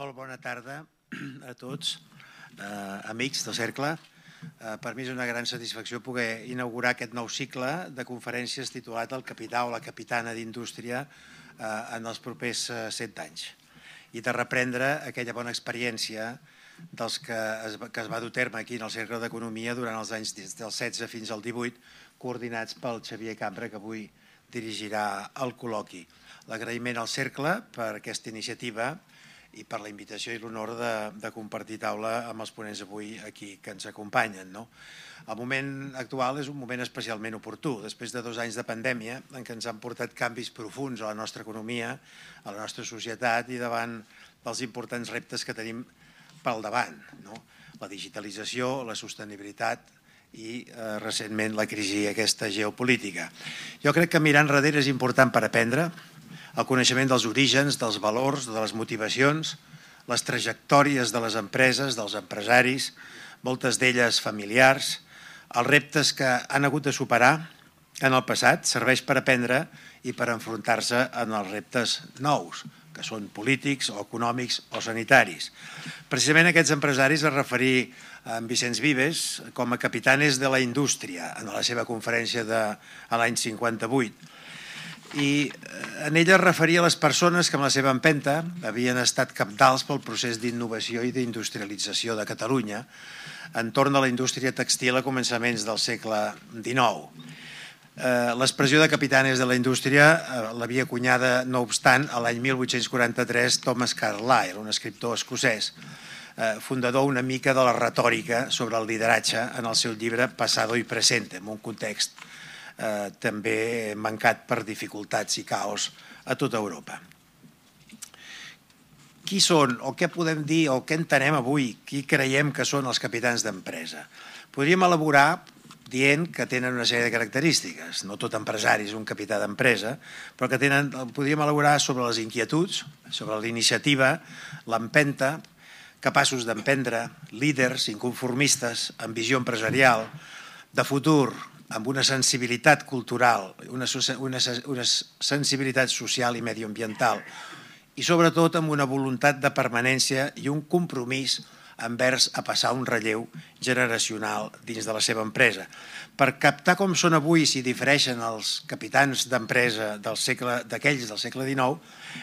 Molt bona tarda a tots, eh, amics del Cercle. Eh, per mi és una gran satisfacció poder inaugurar aquest nou cicle de conferències titulat El capità o la capitana d'indústria eh, en els propers eh, set anys i de reprendre aquella bona experiència dels que es, que es va dur terme aquí en el Cercle d'Economia durant els anys des del 16 fins al 18, coordinats pel Xavier Cambra, que avui dirigirà el col·loqui. L'agraïment al Cercle per aquesta iniciativa i per la invitació i l'honor de, de compartir taula amb els ponents avui aquí que ens acompanyen. No? El moment actual és un moment especialment oportú, després de dos anys de pandèmia en què ens han portat canvis profuns a la nostra economia, a la nostra societat i davant dels importants reptes que tenim pel davant. No? La digitalització, la sostenibilitat i eh, recentment la crisi aquesta geopolítica. Jo crec que mirar enrere és important per aprendre, el coneixement dels orígens, dels valors, de les motivacions, les trajectòries de les empreses, dels empresaris, moltes d'elles familiars, els reptes que han hagut de superar en el passat serveix per aprendre i per enfrontar-se en els reptes nous, que són polítics o econòmics o sanitaris. Precisament aquests empresaris es referir a en Vicenç Vives com a capitanes de la indústria en la seva conferència de l'any 58 i eh, en ella es referia a les persones que amb la seva empenta havien estat capdals pel procés d'innovació i d'industrialització de Catalunya entorn de la indústria textil a començaments del segle XIX. Eh, l'expressió de capitanes de la indústria eh, l'havia cunyada, no obstant, a l'any 1843 Thomas Carlyle, un escriptor escocès, fundador una mica de la retòrica sobre el lideratge en el seu llibre Passado i Presente, en un context eh, també mancat per dificultats i caos a tota Europa. Qui són o què podem dir o què entenem avui? Qui creiem que són els capitans d'empresa? Podríem elaborar dient que tenen una sèrie de característiques. No tot empresari és un capità d'empresa, però que tenen, podríem elaborar sobre les inquietuds, sobre l'iniciativa, l'empenta, capaços d'emprendre, líders, inconformistes, amb visió empresarial, de futur, amb una sensibilitat cultural, una, una, una sensibilitat social i medioambiental i sobretot amb una voluntat de permanència i un compromís envers a passar un relleu generacional dins de la seva empresa. Per captar com són avui si difereixen els capitans d'empresa d'aquells del segle XIX,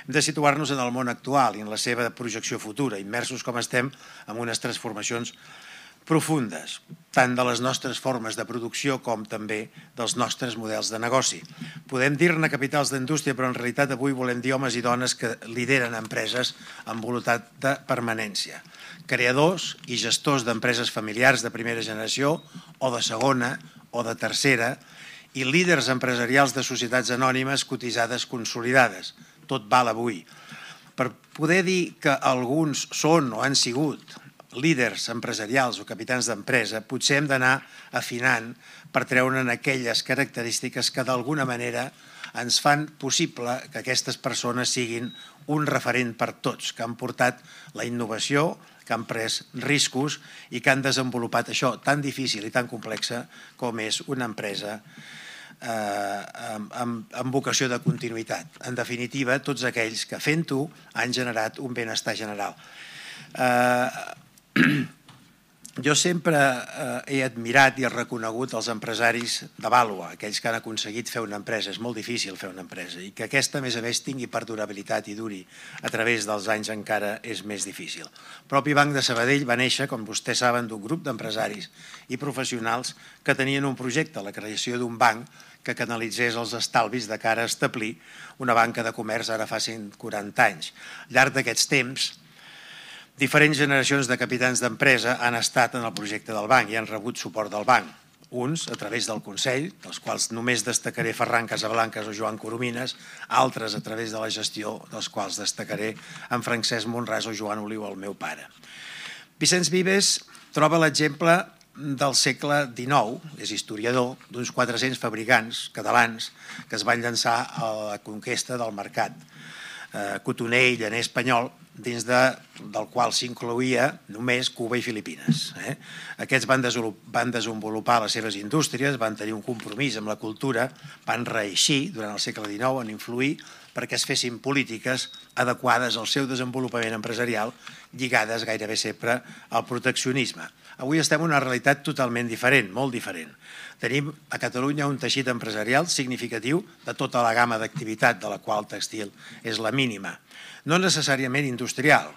hem de situar-nos en el món actual i en la seva projecció futura, immersos com estem en unes transformacions profundes, tant de les nostres formes de producció com també dels nostres models de negoci. Podem dir-ne capitals d'indústria, però en realitat avui volem dir homes i dones que lideren empreses amb voluntat de permanència. Creadors i gestors d'empreses familiars de primera generació o de segona o de tercera i líders empresarials de societats anònimes cotitzades consolidades. Tot val avui. Per poder dir que alguns són o han sigut líders empresarials o capitans d'empresa, potser hem d'anar afinant per treure'n aquelles característiques que d'alguna manera ens fan possible que aquestes persones siguin un referent per tots, que han portat la innovació, que han pres riscos i que han desenvolupat això tan difícil i tan complexa com és una empresa eh, amb, amb, amb vocació de continuïtat. En definitiva, tots aquells que fent-ho han generat un benestar general. Eh, jo sempre eh, he admirat i he reconegut els empresaris de vàlua, aquells que han aconseguit fer una empresa. És molt difícil fer una empresa i que aquesta, a més a més, tingui perdurabilitat i duri a través dels anys encara és més difícil. El propi Banc de Sabadell va néixer, com vostès saben, d'un grup d'empresaris i professionals que tenien un projecte, la creació d'un banc que canalitzés els estalvis de cara a establir una banca de comerç ara fa 140 anys. Al llarg d'aquests temps, Diferents generacions de capitans d'empresa han estat en el projecte del banc i han rebut suport del banc. Uns a través del Consell, dels quals només destacaré Ferran Casablanques o Joan Coromines, altres a través de la gestió, dels quals destacaré en Francesc Monràs o Joan Oliu, el meu pare. Vicenç Vives troba l'exemple del segle XIX, és historiador, d'uns 400 fabricants catalans que es van llançar a la conquesta del mercat eh, cotoner i llaner espanyol dins de, del qual s'incloïa només Cuba i Filipines. Eh? Aquests van, van desenvolupar les seves indústries, van tenir un compromís amb la cultura, van reeixir durant el segle XIX en influir, perquè es fessin polítiques adequades al seu desenvolupament empresarial lligades gairebé sempre al proteccionisme. Avui estem en una realitat totalment diferent, molt diferent. Tenim a Catalunya un teixit empresarial significatiu de tota la gamma d'activitat de la qual textil és la mínima. No necessàriament industrial,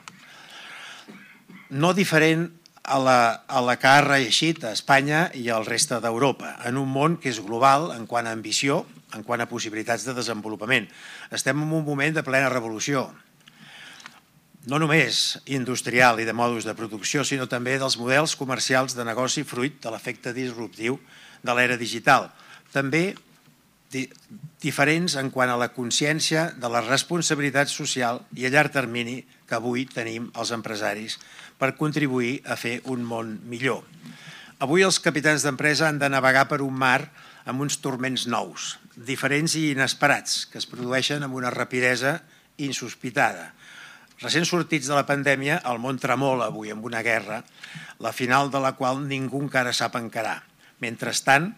no diferent a la, a la que ha reeixit a Espanya i al reste d'Europa, en un món que és global en quant a ambició, en quant a possibilitats de desenvolupament. Estem en un moment de plena revolució, no només industrial i de modus de producció, sinó també dels models comercials de negoci fruit de l'efecte disruptiu de l'era digital. També di diferents en quant a la consciència de la responsabilitat social i a llarg termini que avui tenim els empresaris per contribuir a fer un món millor. Avui els capitans d'empresa han de navegar per un mar amb uns turments nous, diferents i inesperats, que es produeixen amb una rapidesa insospitada. Recent sortits de la pandèmia, el món tremola avui amb una guerra, la final de la qual ningú encara sap encarar. Mentrestant,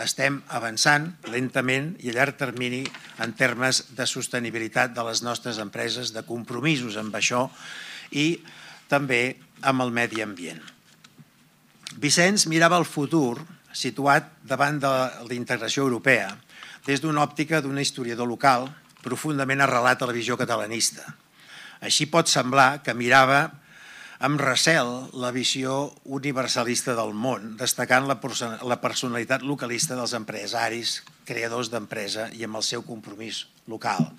estem avançant lentament i a llarg termini en termes de sostenibilitat de les nostres empreses, de compromisos amb això i també amb el medi ambient. Vicenç mirava el futur situat davant de l'integració europea des d'una òptica d'un historiador local profundament arrelat a la visió catalanista. Així pot semblar que mirava amb recel la visió universalista del món, destacant la personalitat localista dels empresaris, creadors d'empresa i amb el seu compromís local.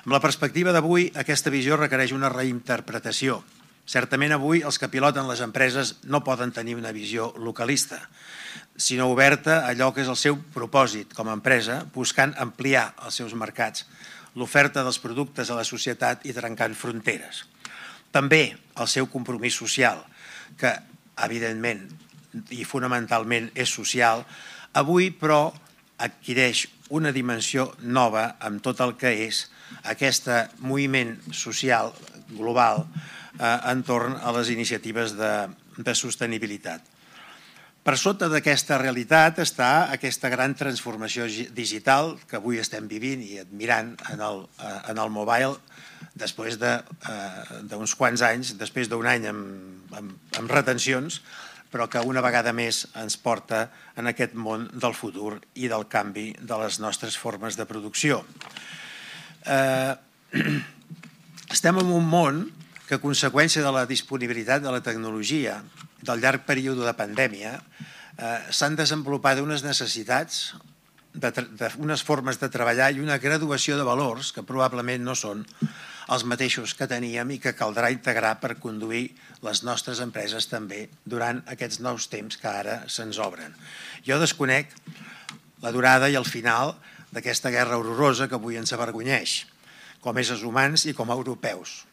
Amb la perspectiva d'avui, aquesta visió requereix una reinterpretació. Certament avui els que piloten les empreses no poden tenir una visió localista, sinó oberta a allò que és el seu propòsit com a empresa, buscant ampliar els seus mercats, l'oferta dels productes a la societat i trencant fronteres. També el seu compromís social, que evidentment i fonamentalment és social, avui però adquireix una dimensió nova amb tot el que és aquest moviment social global eh, entorn a les iniciatives de, de sostenibilitat. Per sota d'aquesta realitat està aquesta gran transformació digital que avui estem vivint i admirant en el, eh, en el mobile després d'uns de, quants anys, després d'un any amb, amb, amb retencions, però que una vegada més ens porta en aquest món del futur i del canvi de les nostres formes de producció. Eh, estem en un món que, a conseqüència de la disponibilitat de la tecnologia, del llarg període de pandèmia, eh, s'han desenvolupat unes necessitats d'unes formes de treballar i una graduació de valors que probablement no són els mateixos que teníem i que caldrà integrar per conduir les nostres empreses també durant aquests nous temps que ara se'ns obren. Jo desconec la durada i el final d'aquesta guerra horrorosa que avui ens avergonyeix, com éssers humans i com a europeus.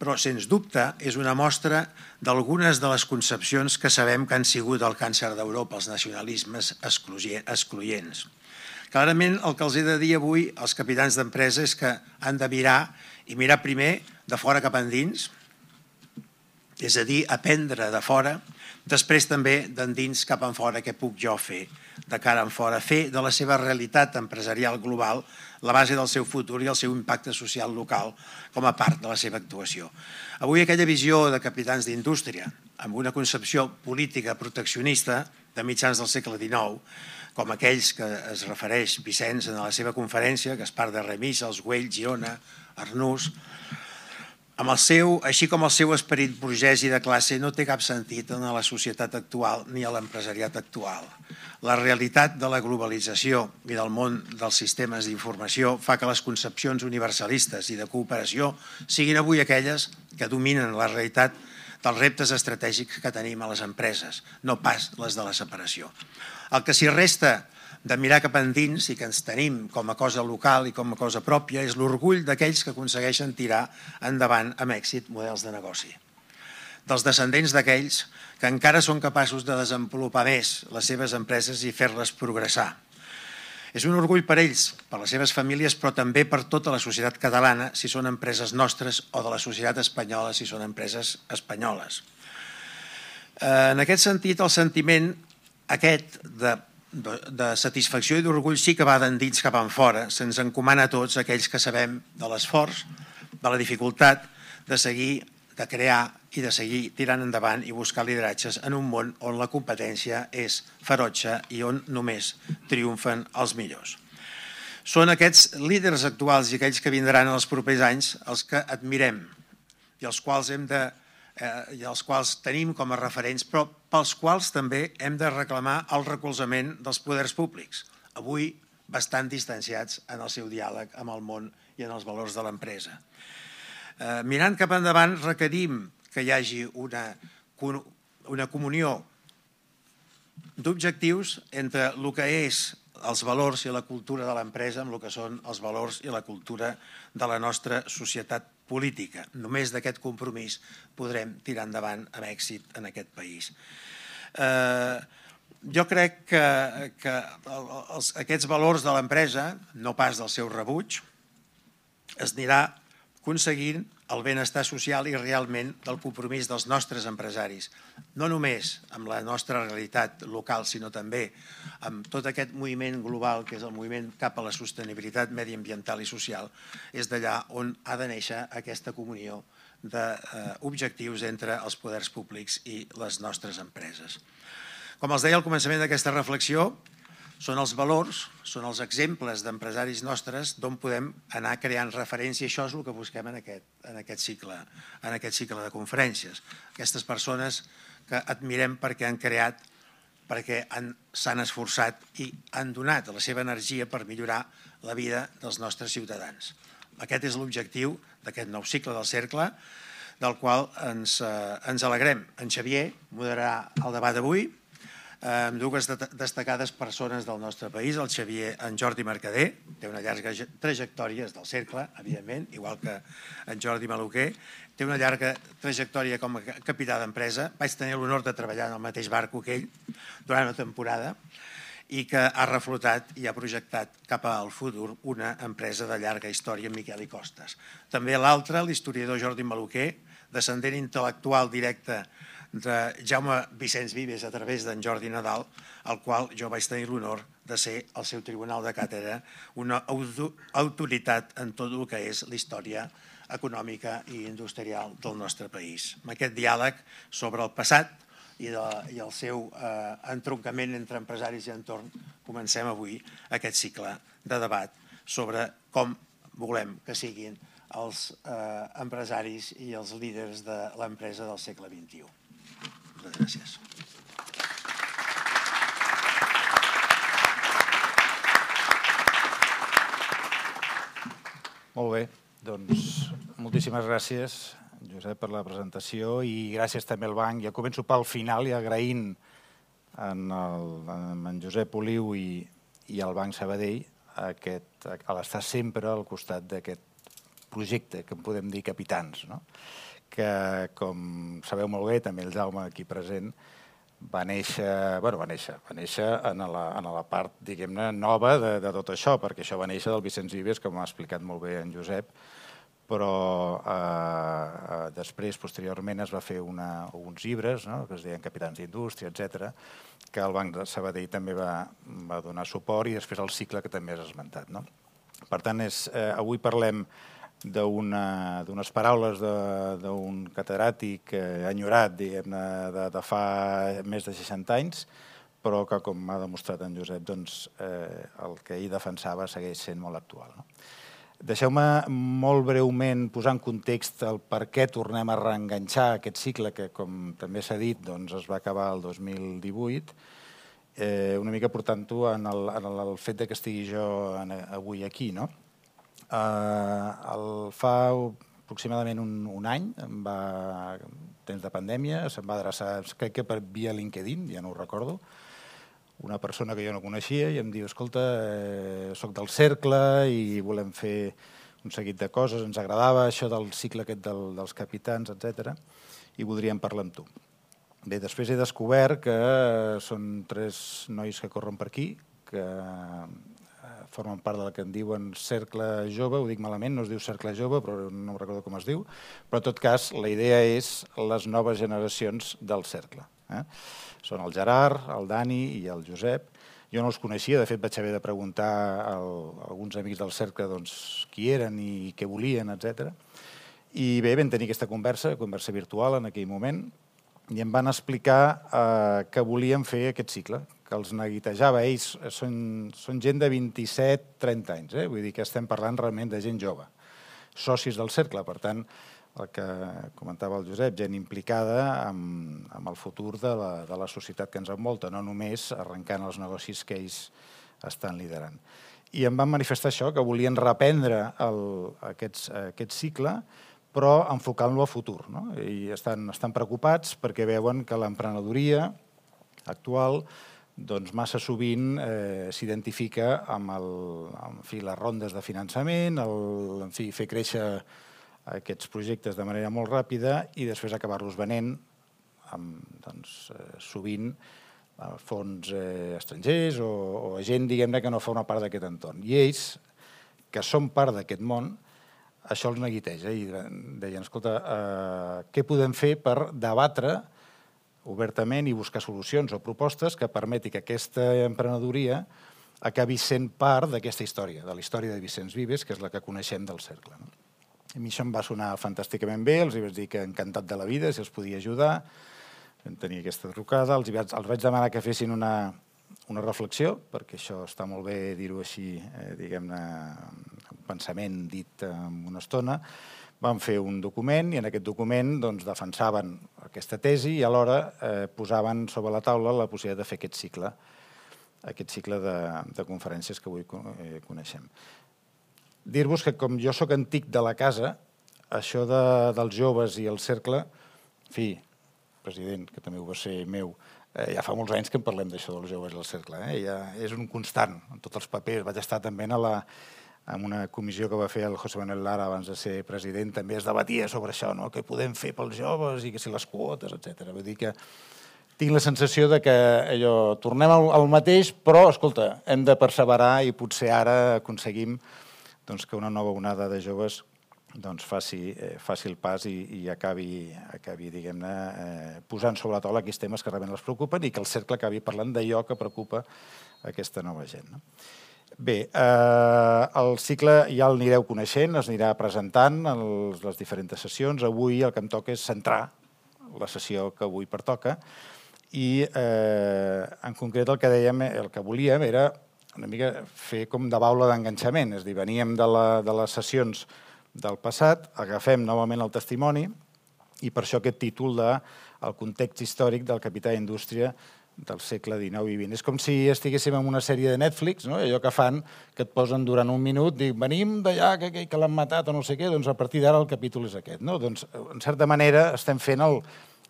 Però, sens dubte, és una mostra d'algunes de les concepcions que sabem que han sigut el càncer d'Europa, els nacionalismes excloents. Clarament, el que els he de dir avui als capitans d'empresa és que han de mirar i mirar primer de fora cap endins, és a dir, aprendre de fora, després també d'endins cap en fora què puc jo fer de cara en fora, fer de la seva realitat empresarial global la base del seu futur i el seu impacte social local com a part de la seva actuació. Avui aquella visió de capitans d'indústria, amb una concepció política proteccionista de mitjans del segle XIX, com aquells que es refereix Vicenç en la seva conferència, Gaspar de Remis, els Güell, Girona, Arnús, amb el seu, així com el seu esperit burgès i de classe no té cap sentit en la societat actual ni a l'empresariat actual. La realitat de la globalització i del món dels sistemes d'informació fa que les concepcions universalistes i de cooperació siguin avui aquelles que dominen la realitat dels reptes estratègics que tenim a les empreses, no pas les de la separació. El que s'hi resta de mirar cap endins i que ens tenim com a cosa local i com a cosa pròpia és l'orgull d'aquells que aconsegueixen tirar endavant amb èxit models de negoci. Dels descendents d'aquells que encara són capaços de desenvolupar més les seves empreses i fer-les progressar. És un orgull per ells, per les seves famílies, però també per tota la societat catalana, si són empreses nostres, o de la societat espanyola, si són empreses espanyoles. Eh, en aquest sentit, el sentiment aquest de de, de satisfacció i d'orgull sí que va d'endins cap en fora. Se'ns encomana a tots aquells que sabem de l'esforç, de la dificultat de seguir, de crear i de seguir tirant endavant i buscar lideratges en un món on la competència és ferotge i on només triomfen els millors. Són aquests líders actuals i aquells que vindran en els propers anys els que admirem i els quals hem de eh, i els quals tenim com a referents, però pels quals també hem de reclamar el recolzament dels poders públics, avui bastant distanciats en el seu diàleg amb el món i en els valors de l'empresa. Eh, mirant cap endavant, requerim que hi hagi una, una comunió d'objectius entre el que és els valors i la cultura de l'empresa amb el que són els valors i la cultura de la nostra societat política. Només d'aquest compromís podrem tirar endavant amb èxit en aquest país. Eh, jo crec que, que els, aquests valors de l'empresa, no pas del seu rebuig, es anirà aconseguint el benestar social i realment del compromís dels nostres empresaris, no només amb la nostra realitat local, sinó també amb tot aquest moviment global que és el moviment cap a la sostenibilitat mediambiental i social, és d'allà on ha de néixer aquesta comunió d'objectius entre els poders públics i les nostres empreses. Com els deia al començament d'aquesta reflexió, són els valors, són els exemples d'empresaris nostres d'on podem anar creant referència. Això és el que busquem en aquest, en aquest, cicle, en aquest cicle de conferències. Aquestes persones que admirem perquè han creat, perquè s'han esforçat i han donat la seva energia per millorar la vida dels nostres ciutadans. Aquest és l'objectiu d'aquest nou cicle del cercle, del qual ens, eh, ens alegrem. En Xavier moderarà el debat d'avui, amb dues destacades persones del nostre país, el Xavier, en Jordi Mercader, té una llarga trajectòria, del cercle, evidentment, igual que en Jordi Maluquer, té una llarga trajectòria com a capità d'empresa, vaig tenir l'honor de treballar en el mateix barco que ell durant una temporada, i que ha reflotat i ha projectat cap al futur una empresa de llarga història, Miquel i Costes. També l'altre, l'historiador Jordi Maluquer, descendent intel·lectual directe de Jaume Vicenç Vives a través d'en Jordi Nadal, al qual jo vaig tenir l'honor de ser al seu tribunal de càtedra una autoritat en tot el que és la història econòmica i industrial del nostre país. Amb aquest diàleg sobre el passat i, de, i el seu eh, entroncament entre empresaris i entorn, comencem avui aquest cicle de debat sobre com volem que siguin els eh, empresaris i els líders de l'empresa del segle XXI. Moltes gràcies. Molt bé, doncs moltíssimes gràcies, Josep, per la presentació i gràcies també al banc. Ja començo pel final i agraint en, el, en Josep Oliu i, i al Banc Sabadell aquest, a l'estar sempre al costat d'aquest projecte que en podem dir capitans. No? Que, com sabeu molt bé, també el Jaume aquí present, va néixer, bueno, va néixer, va néixer en la, en la part, diguem-ne, nova de, de tot això, perquè això va néixer del Vicenç Vives, com ha explicat molt bé en Josep, però eh, eh, després, posteriorment, es va fer una, uns llibres, no?, que es deien Capitans d'Indústria, etc, que el Banc de Sabadell també va, va donar suport i després el cicle que també has esmentat. No? Per tant, és, eh, avui parlem d'unes paraules d'un catedràtic eh, enyorat, diguem-ne, de, de fa més de 60 anys, però que, com m'ha demostrat en Josep, doncs, eh, el que ell defensava segueix sent molt actual. No? Deixeu-me molt breument posar en context el per què tornem a reenganxar aquest cicle que, com també s'ha dit, doncs, es va acabar el 2018, eh, una mica portant-ho en, el, en el fet de que estigui jo en, avui aquí. No? Eh, el, fa aproximadament un, un any, em va, temps de pandèmia, se'm va adreçar, crec que per via LinkedIn, ja no ho recordo, una persona que jo no coneixia i em diu, escolta, eh, sóc del cercle i volem fer un seguit de coses, ens agradava això del cicle aquest del, dels capitans, etc i voldríem parlar amb tu. Bé, després he descobert que són tres nois que corren per aquí, que formen part del que en diuen cercle jove, ho dic malament, no es diu cercle jove, però no recordo com es diu, però en tot cas la idea és les noves generacions del cercle. Eh? Són el Gerard, el Dani i el Josep, Jo no els coneixia, de fet vaig haver de preguntar a alguns amics del cercle doncs, qui eren i què volien, etc. I bé, vam tenir aquesta conversa, conversa virtual en aquell moment, i em van explicar eh, que volien fer aquest cicle, que els neguitejava. Ells són, són gent de 27-30 anys, eh? vull dir que estem parlant realment de gent jove, socis del cercle, per tant, el que comentava el Josep, gent implicada amb, amb el futur de la, de la societat que ens envolta, no només arrencant els negocis que ells estan liderant. I em van manifestar això, que volien reprendre el, aquest, aquest cicle, però enfocant-lo a futur. No? I estan, estan preocupats perquè veuen que l'emprenedoria actual doncs massa sovint eh, s'identifica amb, el, en fi, les rondes de finançament, el, en fi, fer créixer aquests projectes de manera molt ràpida i després acabar-los venent amb, doncs, eh, sovint a fons eh, estrangers o, o a gent, diguem-ne, que no fa una part d'aquest entorn. I ells, que són part d'aquest món, això els neguiteja i deien, escolta, eh, què podem fer per debatre obertament i buscar solucions o propostes que permeti que aquesta emprenedoria acabi sent part d'aquesta història, de la història de Vicenç Vives, que és la que coneixem del cercle. No? A mi això em va sonar fantàsticament bé, els vaig dir que encantat de la vida, si els podia ajudar. Vam tenir aquesta trucada, els, vaig, els vaig demanar que fessin una, una reflexió, perquè això està molt bé dir-ho així, eh, diguem-ne, un pensament dit en una estona. Van fer un document i en aquest document doncs, defensaven aquesta tesi i alhora eh, posaven sobre la taula la possibilitat de fer aquest cicle, aquest cicle de, de conferències que avui eh, coneixem dir-vos que com jo sóc antic de la casa, això de, dels joves i el cercle, en fi, president, que també ho va ser meu, eh, ja fa molts anys que en parlem d'això dels joves i el cercle. Eh? Ja és un constant en tots els papers. Vaig estar també a la, en una comissió que va fer el José Manuel Lara abans de ser president, també es debatia sobre això, no? què podem fer pels joves i que si les quotes, etc. Vull dir que tinc la sensació de que allò, tornem al, al mateix, però, escolta, hem de perseverar i potser ara aconseguim doncs, que una nova onada de joves doncs, faci, eh, faci el pas i, i acabi, acabi diguem-ne, eh, posant sobre la taula aquests temes que realment els preocupen i que el cercle acabi parlant d'allò que preocupa aquesta nova gent. No? Bé, eh, el cicle ja el anireu coneixent, es anirà presentant en les diferents sessions. Avui el que em toca és centrar la sessió que avui pertoca i eh, en concret el que dèiem, el que volíem era una mica fer com de baula d'enganxament, és a dir, veníem de, la, de les sessions del passat, agafem novament el testimoni i per això aquest títol de el context històric del capità d'indústria del segle XIX i XX. És com si estiguéssim en una sèrie de Netflix, no? allò que fan, que et posen durant un minut, dic, venim d'allà, que, que, que l'han matat o no sé què, doncs a partir d'ara el capítol és aquest. No? Doncs, en certa manera, estem fent el,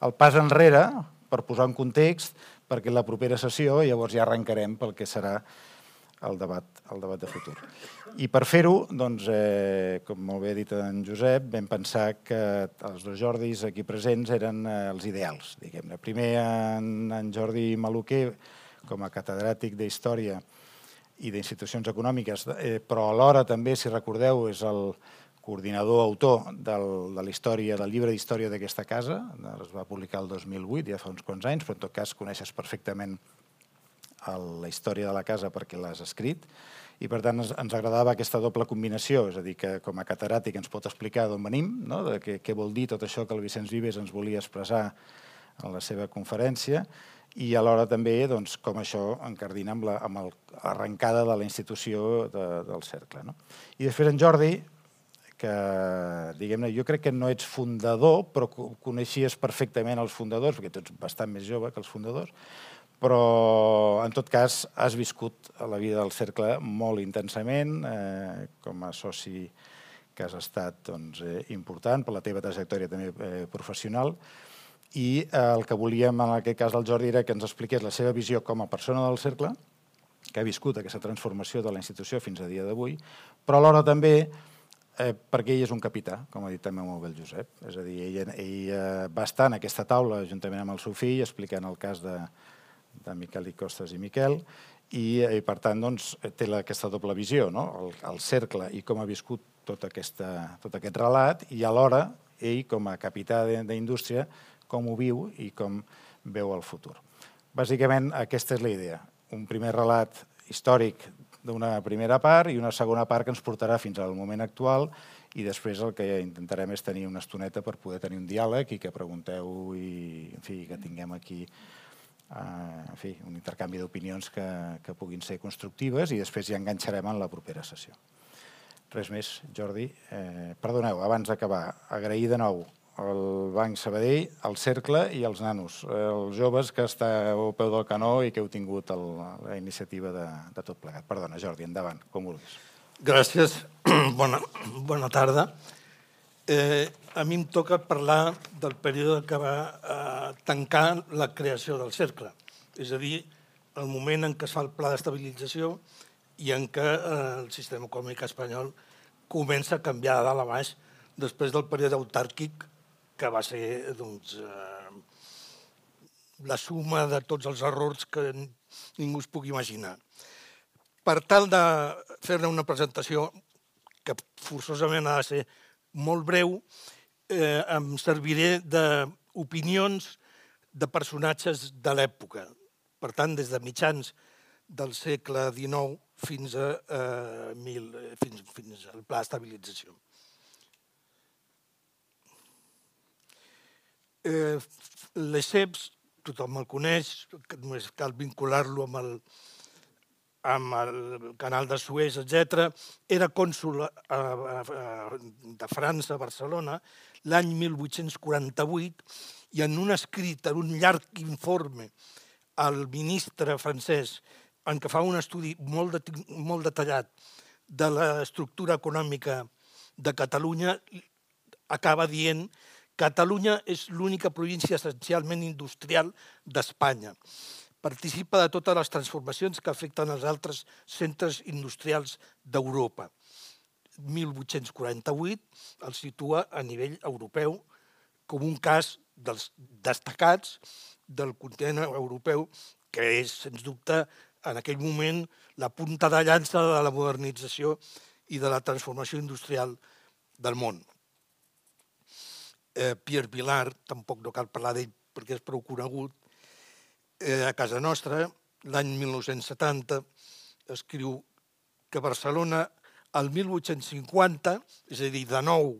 el pas enrere per posar en context, perquè la propera sessió llavors ja arrencarem pel que serà el debat, el debat de futur. I per fer-ho, doncs, eh, com molt bé ha dit en Josep, vam pensar que els dos Jordis aquí presents eren eh, els ideals, diguem-ne. Primer en, en Jordi Maluquer, com a catedràtic d'Història i d'Institucions Econòmiques, eh, però alhora també, si recordeu, és el coordinador autor del, de la història, del llibre d'història d'aquesta casa, es va publicar el 2008, ja fa uns quants anys, però en tot cas coneixes perfectament la història de la casa perquè l'has escrit, i per tant ens, agradava aquesta doble combinació, és a dir, que com a catedràtic ens pot explicar d'on venim, no? de què, què vol dir tot això que el Vicenç Vives ens volia expressar en la seva conferència, i alhora també doncs, com això encardina amb l'arrencada la, amb de la institució de, del cercle. No? I després en Jordi, que diguem-ne, jo crec que no ets fundador, però coneixies perfectament els fundadors, perquè tu ets bastant més jove que els fundadors, però en tot cas has viscut la vida del cercle molt intensament, eh, com a soci que has estat doncs, eh, important per la teva trajectòria també eh, professional, i eh, el que volíem en aquest cas del Jordi era que ens expliqués la seva visió com a persona del cercle, que ha viscut aquesta transformació de la institució fins a dia d'avui, però alhora també eh, perquè ell és un capità, com ha dit també molt bé el Josep. És a dir, ell, ell eh, va estar en aquesta taula juntament amb el fill explicant el cas de, de Miquel i Costes i Miquel, i, i per tant doncs, té la, aquesta doble visió, no? el, el cercle i com ha viscut tot, aquesta, tot aquest relat, i alhora ell, com a capità d'indústria, com ho viu i com veu el futur. Bàsicament, aquesta és la idea. un primer relat històric d'una primera part i una segona part que ens portarà fins al moment actual i després el que intentarem és tenir una estoneta per poder tenir un diàleg i que pregunteu i en fi, que tinguem aquí eh, en fi, un intercanvi d'opinions que, que puguin ser constructives i després ja enganxarem en la propera sessió. Res més, Jordi. Eh, perdoneu, abans d'acabar, agrair de nou el Banc Sabadell, el Cercle i els nanos, els joves que esteu al peu del canó i que heu tingut el, la iniciativa de, de tot plegat. Perdona, Jordi, endavant, com vulguis. Gràcies, bona, bona tarda. Eh, a mi em toca parlar del període que va eh, tancar la creació del Cercle, és a dir, el moment en què es fa el pla d'estabilització i en què eh, el sistema econòmic espanyol comença a canviar de dalt a baix després del període autàrquic que va ser doncs, eh, la suma de tots els errors que ningú es pugui imaginar. Per tal de fer-ne una presentació que forçosament ha de ser molt breu, eh, em serviré d'opinions de personatges de l'època. Per tant, des de mitjans del segle XIX fins, a, eh, mil, fins, fins al pla d'estabilització. Eh, Lesseps, tothom el coneix, només cal vincular-lo amb el, amb el canal de Suez, etc. Era cònsul a, a, de França, a Barcelona, l'any 1848, i en un escrit, en un llarg informe al ministre francès, en què fa un estudi molt, de, molt detallat de l'estructura econòmica de Catalunya, acaba dient Catalunya és l'única província essencialment industrial d'Espanya. Participa de totes les transformacions que afecten els altres centres industrials d'Europa. 1848 el situa a nivell europeu com un cas dels destacats del continent europeu que és, sens dubte, en aquell moment la punta de llança de la modernització i de la transformació industrial del món eh, Pierre Vilar, tampoc no cal parlar d'ell perquè és prou conegut, eh, a casa nostra, l'any 1970, escriu que Barcelona, al 1850, és a dir, de nou,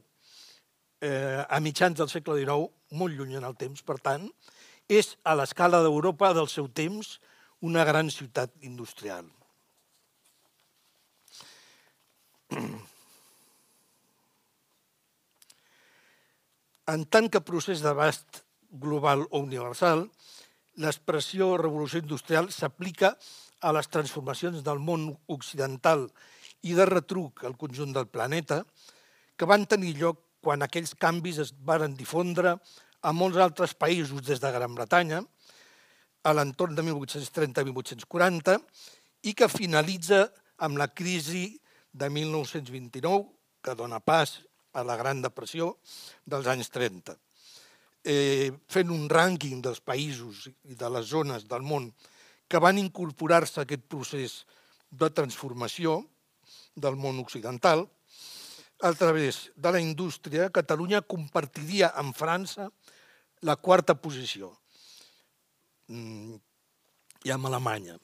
eh, a mitjans del segle XIX, molt lluny en el temps, per tant, és, a l'escala d'Europa del seu temps, una gran ciutat industrial. En tant que procés d'abast global o universal, l'expressió revolució industrial s'aplica a les transformacions del món occidental i de retruc al conjunt del planeta, que van tenir lloc quan aquells canvis es varen difondre a molts altres països des de Gran Bretanya, a l'entorn de 1830-1840, i que finalitza amb la crisi de 1929, que dona pas a la Gran Depressió dels anys 30. Eh, fent un rànquing dels països i de les zones del món que van incorporar-se a aquest procés de transformació del món occidental, a través de la indústria, Catalunya compartiria amb França la quarta posició mm, i amb Alemanya,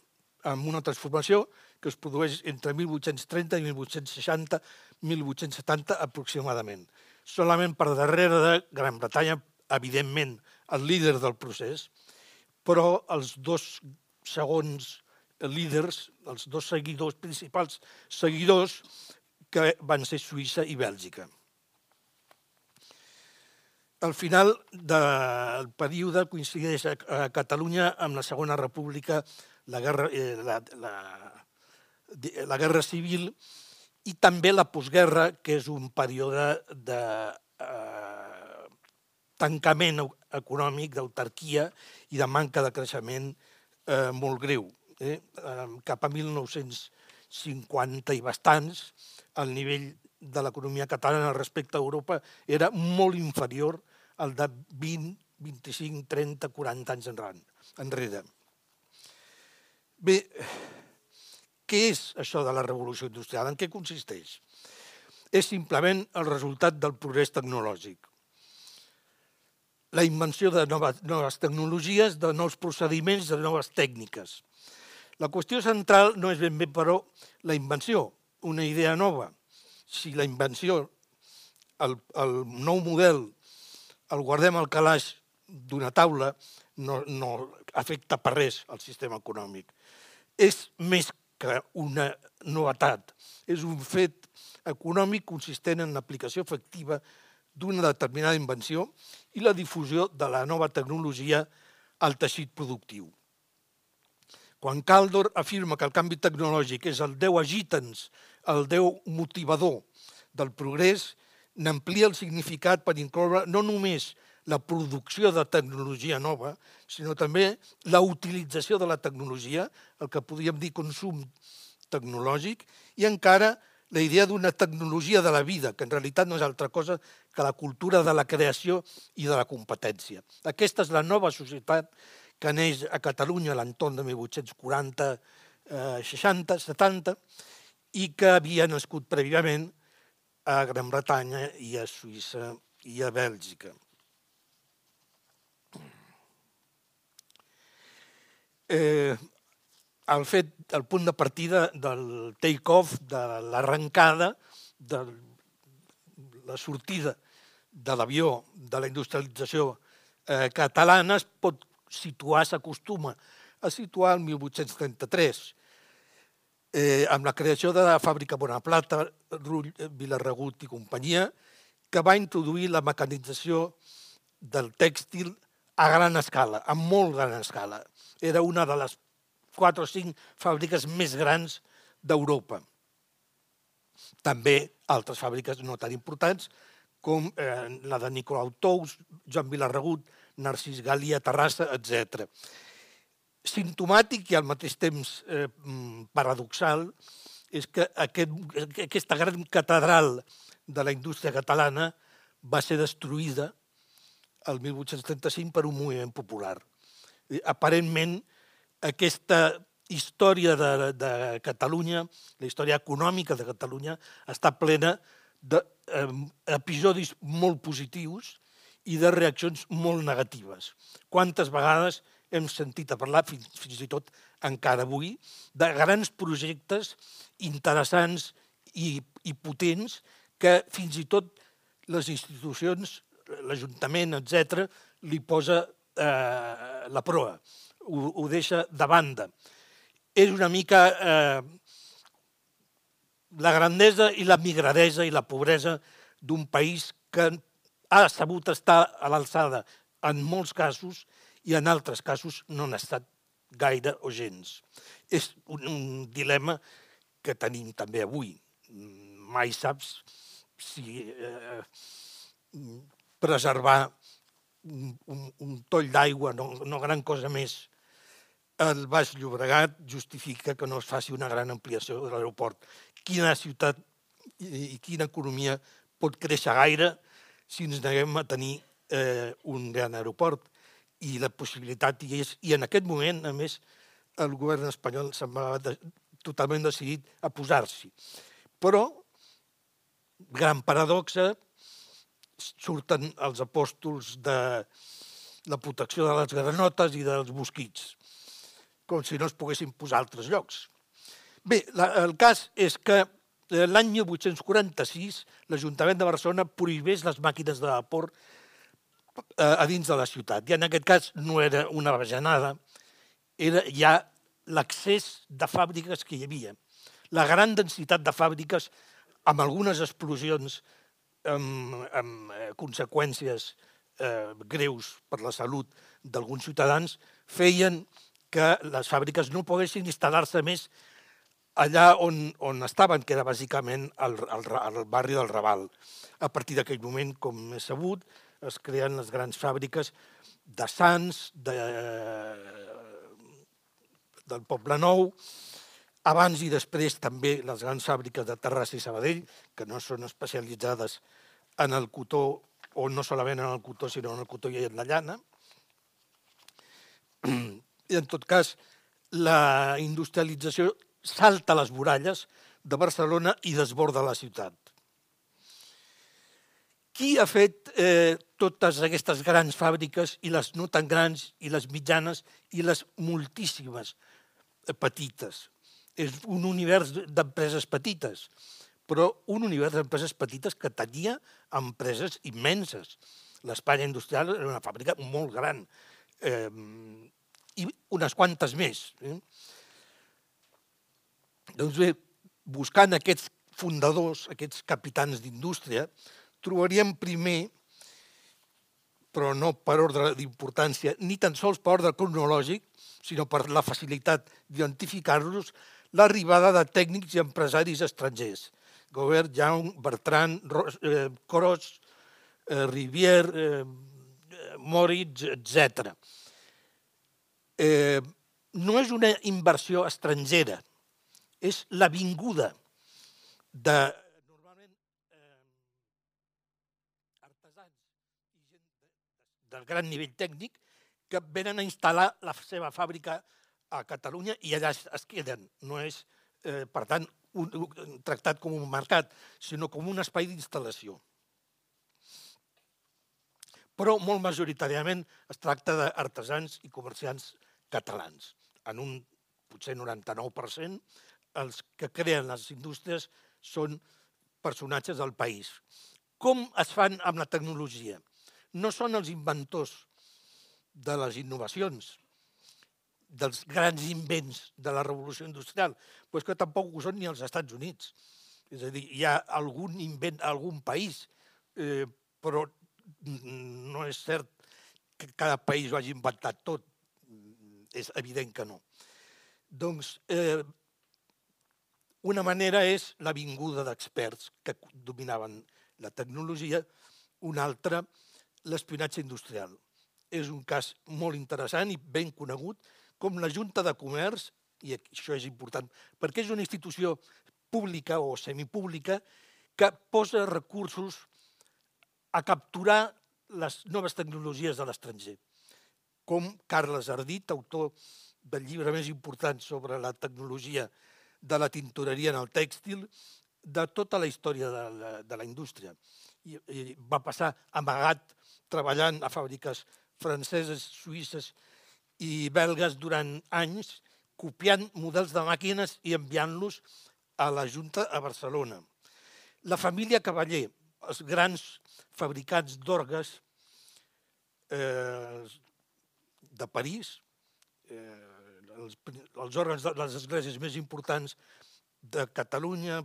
amb una transformació que es produeix entre 1830 i 1860 1870 aproximadament. Solament per darrere de Gran Bretanya, evidentment, el líder del procés, però els dos segons líders, els dos seguidors principals seguidors, que van ser Suïssa i Bèlgica. Al final del període coincideix a Catalunya amb la Segona República, la guerra, eh, la, la, la guerra civil i també la postguerra, que és un període de eh, tancament econòmic, d'autarquia i de manca de creixement eh, molt greu. Eh? Cap a 1950 i bastants, el nivell de l'economia catalana respecte a Europa era molt inferior al de 20, 25, 30, 40 anys enrere. Bé, què és això de la revolució industrial? En què consisteix? És simplement el resultat del progrés tecnològic. La invenció de noves, noves tecnologies, de nous procediments, de noves tècniques. La qüestió central no és ben bé, però, la invenció, una idea nova. Si la invenció, el, el nou model, el guardem al calaix d'una taula, no, no afecta per res al sistema econòmic. És més que una novetat, és un fet econòmic consistent en l'aplicació efectiva d'una determinada invenció i la difusió de la nova tecnologia al teixit productiu. Quan Caldor afirma que el canvi tecnològic és el Déu agitens, el Déu motivador del progrés, n'amplia el significat per incloure no només la producció de tecnologia nova, sinó també la utilització de la tecnologia, el que podríem dir consum tecnològic, i encara la idea d'una tecnologia de la vida, que en realitat no és altra cosa que la cultura de la creació i de la competència. Aquesta és la nova societat que neix a Catalunya a l'entorn de 1840, eh, 60, 70, i que havia nascut prèviament a Gran Bretanya i a Suïssa i a Bèlgica. Eh, el fet, el punt de partida del take-off, de l'arrencada, de la sortida de l'avió, de la industrialització eh, catalana, es pot situar, s'acostuma a situar el 1833, eh, amb la creació de la fàbrica Bonaplata, Rull, Vilarregut i companyia, que va introduir la mecanització del tèxtil a gran escala, a molt gran escala. Era una de les quatre o cinc fàbriques més grans d'Europa. També altres fàbriques no tan importants, com eh, la de Nicolau Tous, Joan Vilarregut, Narcís Galí a Terrassa, etc. Simptomàtic i al mateix temps eh, paradoxal és que aquest, aquesta gran catedral de la indústria catalana va ser destruïda el 1835 per un moviment popular. Aparentment, aquesta història de, de Catalunya, la història econòmica de Catalunya, està plena d'episodis molt positius i de reaccions molt negatives. Quantes vegades hem sentit a parlar, fins, fins i tot encara avui, de grans projectes interessants i, i potents que fins i tot les institucions, l'Ajuntament, etc, li posa eh, la proa ho, ho deixa de banda. És una mica eh, la grandesa i la migradesa i la pobresa d'un país que ha sabut estar a l'alçada en molts casos i en altres casos no n'ha estat gaire o gens. És un, un dilema que tenim també avui. Mai saps si eh, preservar un, un, un toll d'aigua, no, no gran cosa més, el Baix Llobregat justifica que no es faci una gran ampliació de l'aeroport. Quina ciutat i quina economia pot créixer gaire si ens neguem a tenir eh, un gran aeroport? I la possibilitat hi és, i en aquest moment, a més, el govern espanyol semblava de, totalment decidit a posar-s'hi. Però, gran paradoxa, surten els apòstols de la protecció de les granotes i dels mosquits com si no es poguessin posar altres llocs. Bé, la, el cas és que eh, l'any 1846 l'Ajuntament de Barcelona prohibés les màquines de vapor eh, a dins de la ciutat. I en aquest cas no era una bajanada, era ja l'accés de fàbriques que hi havia. La gran densitat de fàbriques amb algunes explosions amb, amb eh, conseqüències eh, greus per la salut d'alguns ciutadans feien que les fàbriques no poguessin instal·lar-se més allà on, on estaven, que era bàsicament el, el, el barri del Raval. A partir d'aquell moment, com és sabut, es creen les grans fàbriques de Sants, de, del Poble Nou, abans i després també les grans fàbriques de Terrassa i Sabadell, que no són especialitzades en el cotó, o no solament en el cotó, sinó en el cotó i en la llana, i en tot cas la industrialització salta les muralles de Barcelona i desborda la ciutat. Qui ha fet eh, totes aquestes grans fàbriques i les no tan grans i les mitjanes i les moltíssimes petites. És un univers d'empreses petites, però un univers d'empreses petites que tenia empreses immenses. L'Espanya industrial era una fàbrica molt gran eh, i unes quantes més. Eh? Doncs bé, buscant aquests fundadors, aquests capitans d'indústria, trobaríem primer, però no per ordre d'importància, ni tan sols per ordre cronològic, sinó per la facilitat d'identificar-los, l'arribada de tècnics i empresaris estrangers. Gobert, Young, Bertrand, Ros, eh, Cros, eh, Rivière, eh, Moritz, etc. Eh, no és una inversió estrangera, és la vinguda de normalment eh, artesans i gent de, de, del gran nivell tècnic que venen a instal·lar la seva fàbrica a Catalunya i allà es, es queden. No és, eh, per tant, un, un, tractat com un mercat, sinó com un espai d'instal·lació. Però molt majoritàriament es tracta d'artesans i comerciants catalans. En un potser 99%, els que creen les indústries són personatges del país. Com es fan amb la tecnologia? No són els inventors de les innovacions, dels grans invents de la revolució industrial, però és que tampoc ho són ni els Estats Units. És a dir, hi ha algun invent a algun país, eh, però no és cert que cada país ho hagi inventat tot. És evident que no. Doncs eh, una manera és la vinguda d'experts que dominaven la tecnologia, una altra l'espionatge industrial. És un cas molt interessant i ben conegut com la Junta de Comerç, i això és important, perquè és una institució pública o semipública que posa recursos a capturar les noves tecnologies de l'estranger. Com Carles Ardit, autor del llibre més important sobre la tecnologia de la tintoreria en el tèxtil, de tota la història de la, de la indústria. I, I va passar amagat treballant a fàbriques franceses, suïsses i belgues durant anys, copiant models de màquines i enviant-los a la Junta a Barcelona. La família Cavaller, els grans fabricants d'orgues eh, de París, eh, els, els òrgans de les esglésies més importants de Catalunya,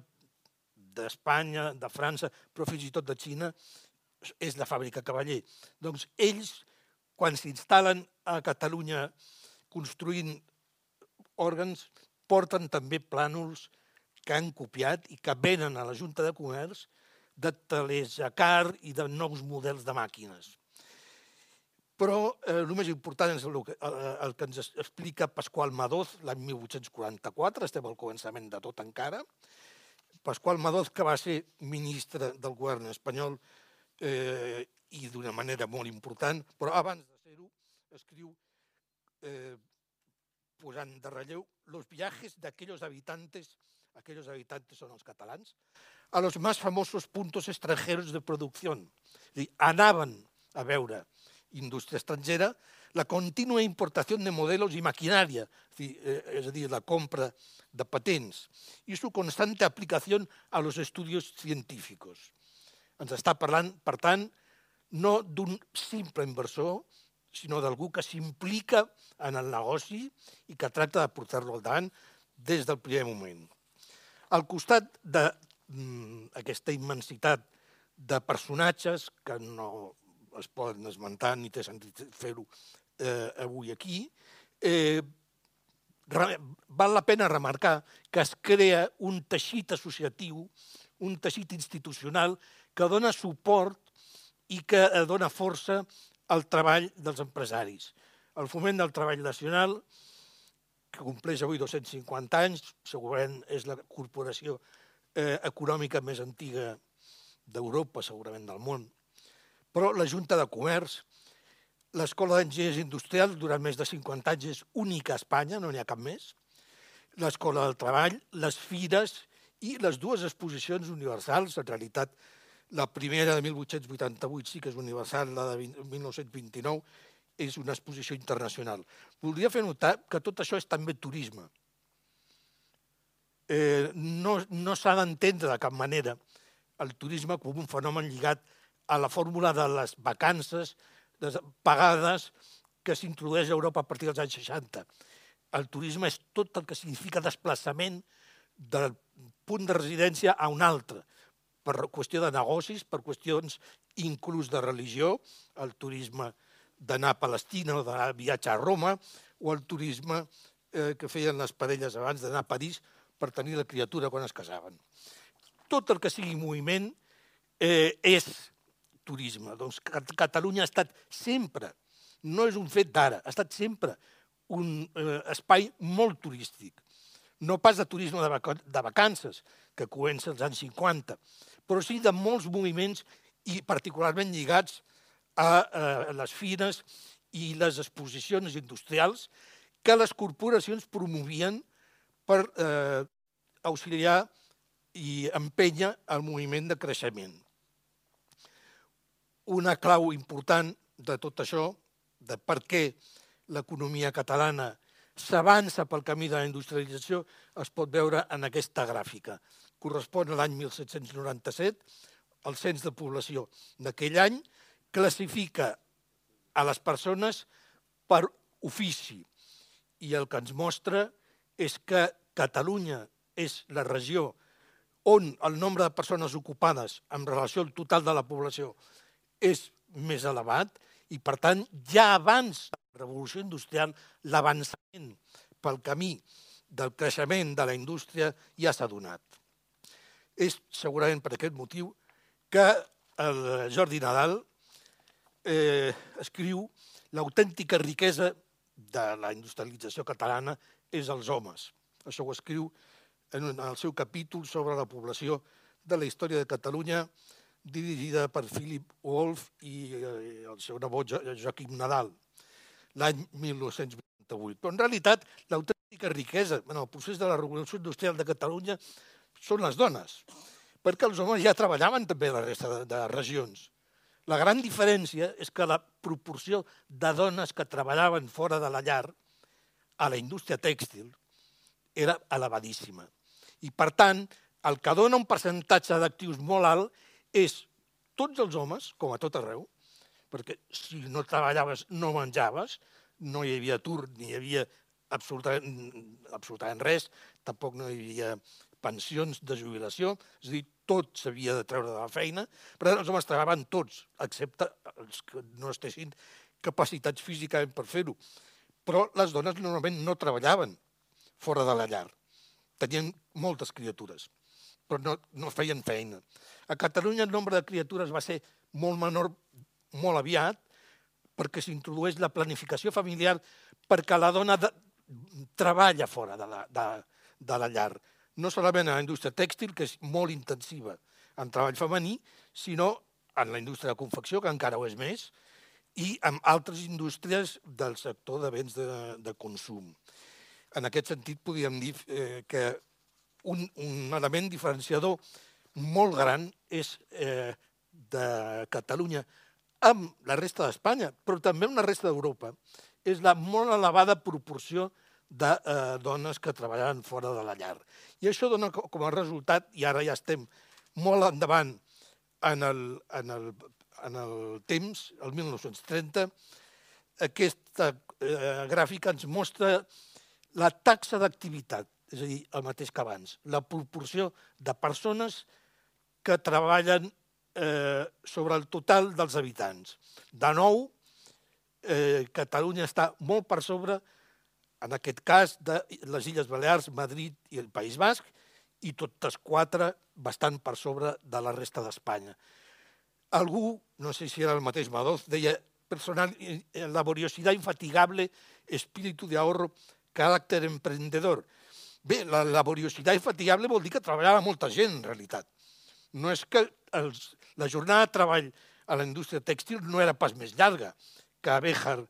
d'Espanya, de França, però fins i tot de Xina, és la fàbrica Cavaller. Doncs ells, quan s'instal·len a Catalunya construint òrgans, porten també plànols que han copiat i que venen a la Junta de Comerç de talers car i de nous models de màquines. Però eh, el més important és el que, eh, el que ens explica Pasqual Madoz l'any 1844, estem al començament de tot encara. Pasqual Madoz, que va ser ministre del govern espanyol eh, i d'una manera molt important, però abans de ser-ho escriu eh, posant de relleu los viajes d'aquells habitantes, aquells habitantes són els catalans, a los más famosos puntos extranjeros de producció. És dir, anaven a veure indústria estrangera la contínua importació de models i maquinària, eh, és a dir la compra de patents, i su constante aplicació a los estudios científicos. Ens està parlant, per tant, no d'un simple inversor, sinó d'algú que s'implica en el negoci i que tracta de portar-lo al davant des del primer moment. Al costat de Mm, immensitat de personatges que no es poden esmentar ni té sentit fer-ho eh, avui aquí, eh, val la pena remarcar que es crea un teixit associatiu, un teixit institucional que dona suport i que dona força al treball dels empresaris. El foment del treball nacional, que compleix avui 250 anys, segurament és la corporació eh, econòmica més antiga d'Europa, segurament del món. Però la Junta de Comerç, l'Escola d'Enginyers Industrials, durant més de 50 anys, és única a Espanya, no n'hi ha cap més. L'Escola del Treball, les fires i les dues exposicions universals, en realitat la primera de 1888 sí que és universal, la de 1929 és una exposició internacional. Voldria fer notar que tot això és també turisme. eh, no, no s'ha d'entendre de cap manera el turisme com un fenomen lligat a la fórmula de les vacances pagades que s'introdueix a Europa a partir dels anys 60. El turisme és tot el que significa desplaçament del punt de residència a un altre, per qüestió de negocis, per qüestions inclús de religió, el turisme d'anar a Palestina o d'anar a viatge a Roma, o el turisme eh, que feien les parelles abans d'anar a París per tenir la criatura quan es casaven. Tot el que sigui moviment eh, és turisme. Doncs Catalunya ha estat sempre, no és un fet d'ara, ha estat sempre un eh, espai molt turístic. No pas de turisme de, vac de vacances, que comença als anys 50, però sí de molts moviments i particularment lligats a, les fires i les exposicions industrials que les corporacions promovien per eh, auxiliar i empenya el moviment de creixement. Una clau important de tot això, de per què l'economia catalana s'avança pel camí de la industrialització, es pot veure en aquesta gràfica. Correspon a l'any 1797, el cens de població d'aquell any classifica a les persones per ofici i el que ens mostra és que Catalunya és la regió on el nombre de persones ocupades en relació al total de la població és més elevat i, per tant, ja abans de la revolució industrial, l'avançament pel camí del creixement de la indústria ja s'ha donat. És segurament per aquest motiu que el Jordi Nadal eh, escriu l'autèntica riquesa de la industrialització catalana és els homes. Això ho escriu en el seu capítol sobre la població de la història de Catalunya, dirigida per Philip Wolf i eh, el seu nebot Joaquim Nadal, l'any 1988. Però en realitat l'autèntica riquesa en el procés de la revolució industrial de Catalunya són les dones, perquè els homes ja treballaven també a la resta de, de regions. La gran diferència és que la proporció de dones que treballaven fora de la llar a la indústria tèxtil era elevadíssima. I, per tant, el que dona un percentatge d'actius molt alt és tots els homes, com a tot arreu, perquè si no treballaves no menjaves, no hi havia atur ni hi havia absolutament, absolutament res, tampoc no hi havia pensions de jubilació, és a dir, tot s'havia de treure de la feina, però els homes treballaven tots, excepte els que no estessin capacitats físicament per fer-ho. Però les dones normalment no treballaven fora de la llar. Tenien moltes criatures, però no, no feien feina. A Catalunya el nombre de criatures va ser molt menor molt aviat perquè s'introdueix la planificació familiar perquè la dona de, treballa fora de la, de, de la llar no solament en la indústria tèxtil, que és molt intensiva en treball femení, sinó en la indústria de confecció, que encara ho és més, i en altres indústries del sector de béns de, de consum. En aquest sentit, podríem dir eh, que un, un element diferenciador molt gran és eh, de Catalunya amb la resta d'Espanya, però també amb la resta d'Europa, és la molt elevada proporció de eh, dones que treballaven fora de la llar. I això dona com a resultat, i ara ja estem molt endavant en el, en el, en el temps, el 1930, aquesta eh, gràfica ens mostra la taxa d'activitat, és a dir, el mateix que abans, la proporció de persones que treballen eh, sobre el total dels habitants. De nou, eh, Catalunya està molt per sobre en aquest cas de les Illes Balears, Madrid i el País Basc, i totes quatre bastant per sobre de la resta d'Espanya. Algú, no sé si era el mateix Madoz, deia personal, eh, laboriosidad infatigable, espíritu de ahorro, caràcter emprendedor. Bé, la laboriositat infatigable vol dir que treballava molta gent, en realitat. No és que els, la jornada de treball a la indústria tèxtil no era pas més llarga que a Béjar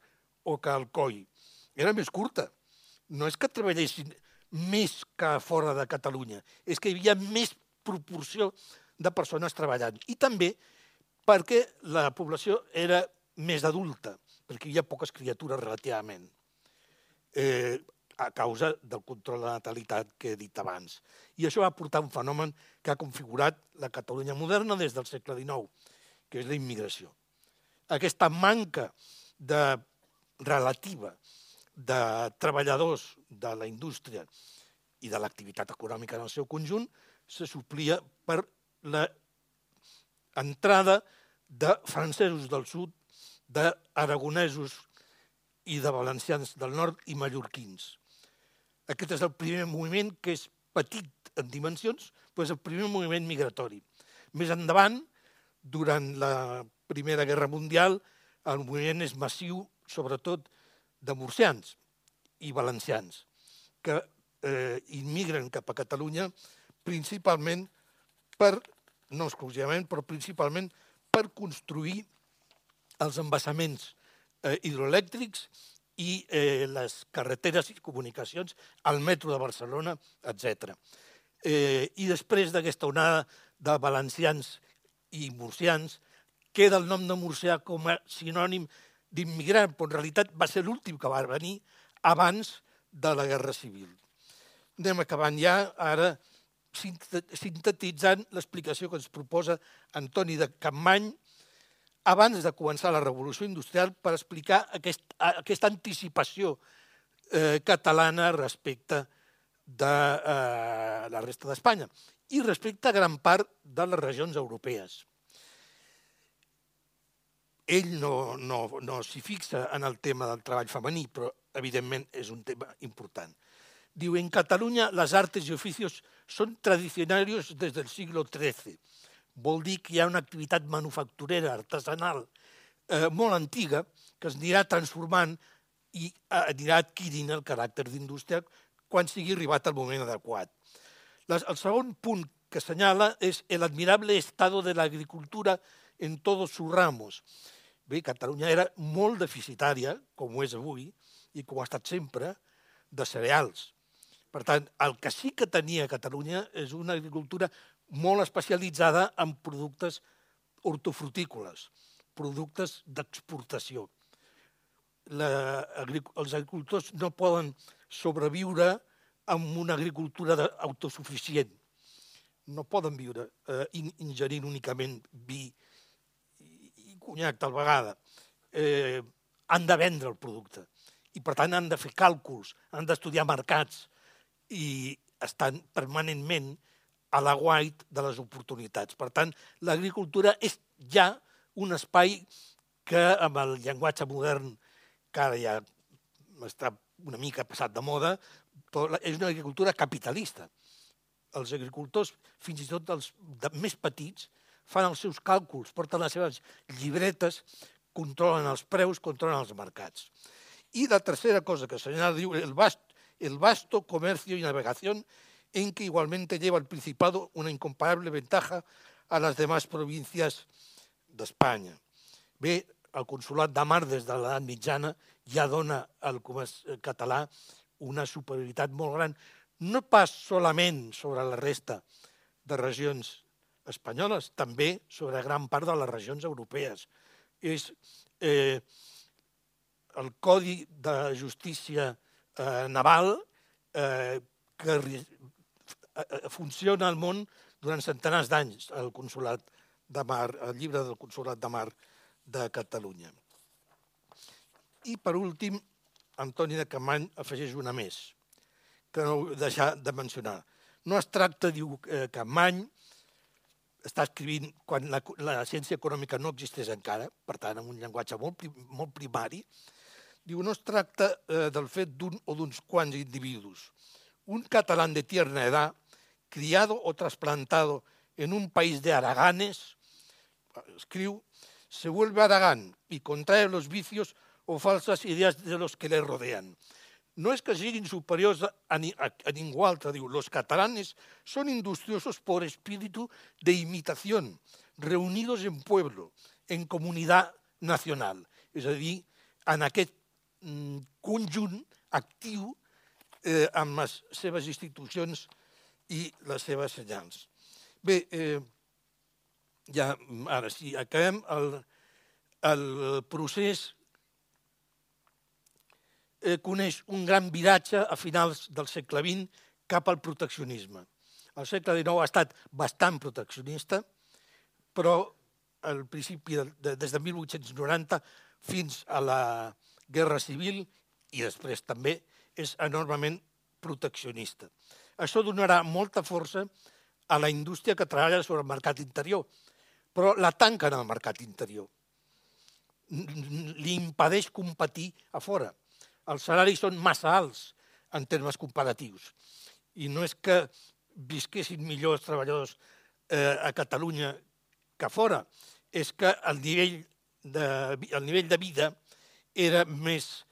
o que a Alcoi. Era més curta no és que treballessin més que fora de Catalunya, és que hi havia més proporció de persones treballant. I també perquè la població era més adulta, perquè hi havia poques criatures relativament. Eh, a causa del control de la natalitat que he dit abans. I això va portar un fenomen que ha configurat la Catalunya moderna des del segle XIX, que és la immigració. Aquesta manca de relativa de treballadors de la indústria i de l'activitat econòmica en el seu conjunt se suplia per la entrada de francesos del sud, d'aragonesos i de valencians del nord i mallorquins. Aquest és el primer moviment que és petit en dimensions, però és el primer moviment migratori. Més endavant, durant la Primera Guerra Mundial, el moviment és massiu, sobretot de murcians i valencians, que eh, immigren cap a Catalunya principalment per, no exclusivament, però principalment per construir els embassaments eh, hidroelèctrics i eh, les carreteres i comunicacions, al metro de Barcelona, etc. Eh, I després d'aquesta onada de valencians i murcians, queda el nom de murcià com a sinònim d'immigrant, però en realitat va ser l'últim que va venir abans de la Guerra Civil. Anem acabant ja, ara sintetitzant l'explicació que ens proposa Antoni de Campmany abans de començar la revolució industrial per explicar aquest, aquesta anticipació eh, catalana respecte de eh, la resta d'Espanya i respecte a gran part de les regions europees ell no, no, no s'hi fixa en el tema del treball femení, però evidentment és un tema important. Diu, en Catalunya les artes i oficios són tradicionaris des del siglo XIII. Vol dir que hi ha una activitat manufacturera, artesanal, eh, molt antiga, que es anirà transformant i eh, anirà adquirint el caràcter d'indústria quan sigui arribat el moment adequat. Les, el segon punt que assenyala és el admirable estado de la agricultura en todos sus ramos. Bé, Catalunya era molt deficitària, com ho és avui, i com ha estat sempre, de cereals. Per tant, el que sí que tenia Catalunya és una agricultura molt especialitzada en productes hortofrutícoles, productes d'exportació. els agricultors no poden sobreviure amb una agricultura autosuficient. No poden viure eh, ingerint únicament vi conyac tal vegada, eh, han de vendre el producte. I, per tant, han de fer càlculs, han d'estudiar mercats i estan permanentment a la guait de les oportunitats. Per tant, l'agricultura és ja un espai que, amb el llenguatge modern, que ara ja està una mica passat de moda, però és una agricultura capitalista. Els agricultors, fins i tot els de, més petits, fan els seus càlculs, porten les seves llibretes, controlen els preus, controlen els mercats. I la tercera cosa que señala diu, el, vast, el vasto comercio y navegación en que igualmente lleva el Principado una incomparable ventaja a las demás provincias d'Espanya. Bé, el Consolat de Mar des de l'edat mitjana ja dona al comerç català una superioritat molt gran, no pas solament sobre la resta de regions espanyoles, també sobre gran part de les regions europees. És eh, el Codi de Justícia eh, Naval eh, que eh, eh, funciona al món durant centenars d'anys, el Consolat de Mar, el llibre del Consolat de Mar de Catalunya. I, per últim, Antoni de Camany afegeix una més, que no heu deixat de mencionar. No es tracta, diu eh, Campany, està escrivint quan la, la ciència econòmica no existeix encara, per tant, amb un llenguatge molt, molt primari, diu, no es tracta eh, del fet d'un o d'uns quants individus. Un català de tierna edad, criado o trasplantado en un país de haraganes, escriu, se vuelve aragán y contrae los vicios o falsas ideas de los que le rodean no es que siguin superiors a, ni, a, a los catalanes son industriosos por espíritu de imitación, reunidos en pueblo, en comunitat nacional. A dir, en aquest mm, conjunt actiu eh, amb institucions i les seves senyals. Bé, eh, ja ara sí, acabem el, el procés eh, coneix un gran viratge a finals del segle XX cap al proteccionisme. El segle XIX ha estat bastant proteccionista, però al principi, de, de, des de 1890 fins a la Guerra Civil i després també és enormement proteccionista. Això donarà molta força a la indústria que treballa sobre el mercat interior, però la tanca en el mercat interior. Li impedeix competir a fora. Els salaris són massa alts en termes comparatius. I no és que visquessin millor els treballadors eh, a Catalunya que a fora, és que el nivell de, el nivell de vida era més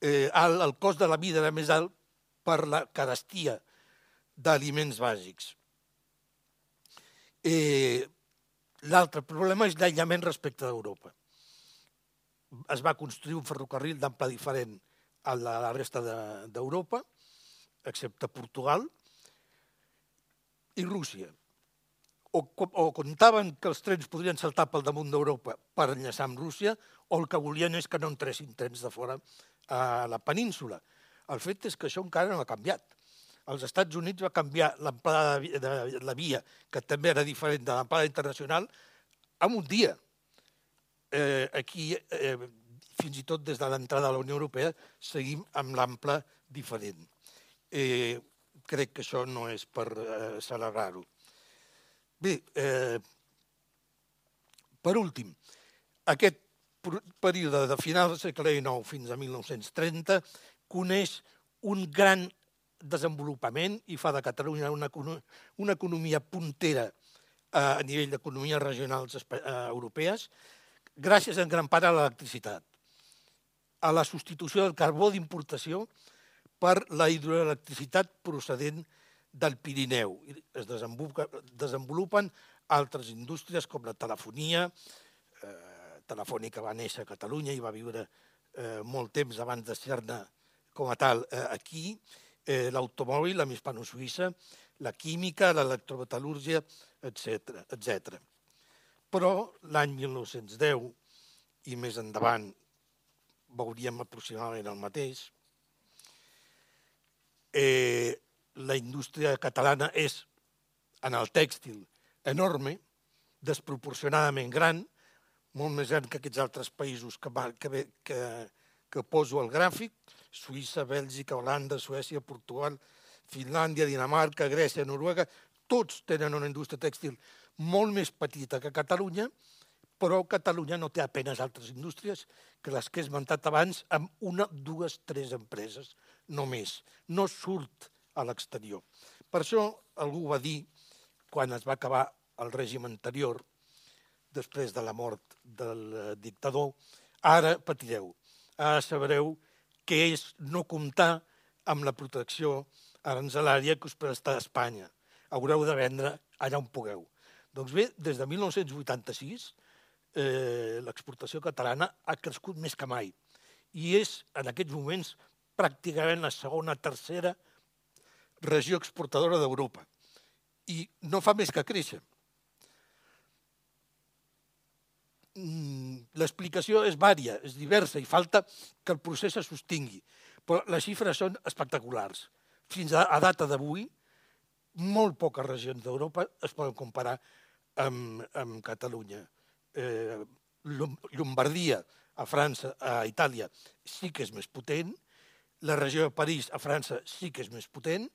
eh, alt, el cost de la vida era més alt per la carestia d'aliments bàsics. Eh, L'altre problema és l'aïllament respecte d'Europa. Es va construir un ferrocarril d'ample diferent a la, la resta d'Europa, de, excepte Portugal i Rússia. O, o comptaven que els trens podrien saltar pel damunt d'Europa per enllaçar amb Rússia, o el que volien és que no entressin trens de fora a la península. El fet és que això encara no ha canviat als Estats Units va canviar l'amplada de, de, de la via, que també era diferent de l'amplada internacional, en un dia. Eh, aquí, eh, fins i tot des de l'entrada a la Unió Europea, seguim amb l'ample diferent. Eh, crec que això no és per eh, celebrar-ho. Bé, eh, per últim, aquest període de final del segle XIX fins a 1930 coneix un gran desenvolupament i fa de Catalunya una, una economia puntera a nivell d'economies regionals eh, europees, gràcies en gran part a l'electricitat, a la substitució del carbó d'importació per la hidroelectricitat procedent del Pirineu. Es desenvolupen altres indústries com la telefonia, eh, Telefònica va néixer a Catalunya i va viure eh, molt temps abans de ser-ne com a tal eh, aquí, eh, l'automòbil, la hispano-suïssa, la química, l'electrometal·lúrgia, etc etc. Però l'any 1910 i més endavant veuríem aproximadament el mateix, eh, la indústria catalana és, en el tèxtil, enorme, desproporcionadament gran, molt més gran que aquests altres països que, que, que, que poso al gràfic, Suïssa, Bèlgica, Holanda, Suècia, Portugal, Finlàndia, Dinamarca, Grècia, Noruega, tots tenen una indústria tèxtil molt més petita que Catalunya, però Catalunya no té apenes altres indústries que les que he esmentat abans amb una, dues, tres empreses, només. No surt a l'exterior. Per això algú va dir, quan es va acabar el règim anterior, després de la mort del dictador, ara patireu, ara sabreu és no comptar amb la protecció arancelària que us presta Espanya. Haureu de vendre allà on pugueu. Doncs bé, des de 1986 eh, l'exportació catalana ha crescut més que mai i és en aquests moments pràcticament la segona, tercera regió exportadora d'Europa. I no fa més que créixer. Mm, l'explicació és vària, és diversa i falta que el procés se sostingui. Però les xifres són espectaculars. Fins a, a data d'avui, molt poques regions d'Europa es poden comparar amb, amb Catalunya. Eh, Llombardia, a França, a Itàlia, sí que és més potent, la regió de París, a França, sí que és més potent,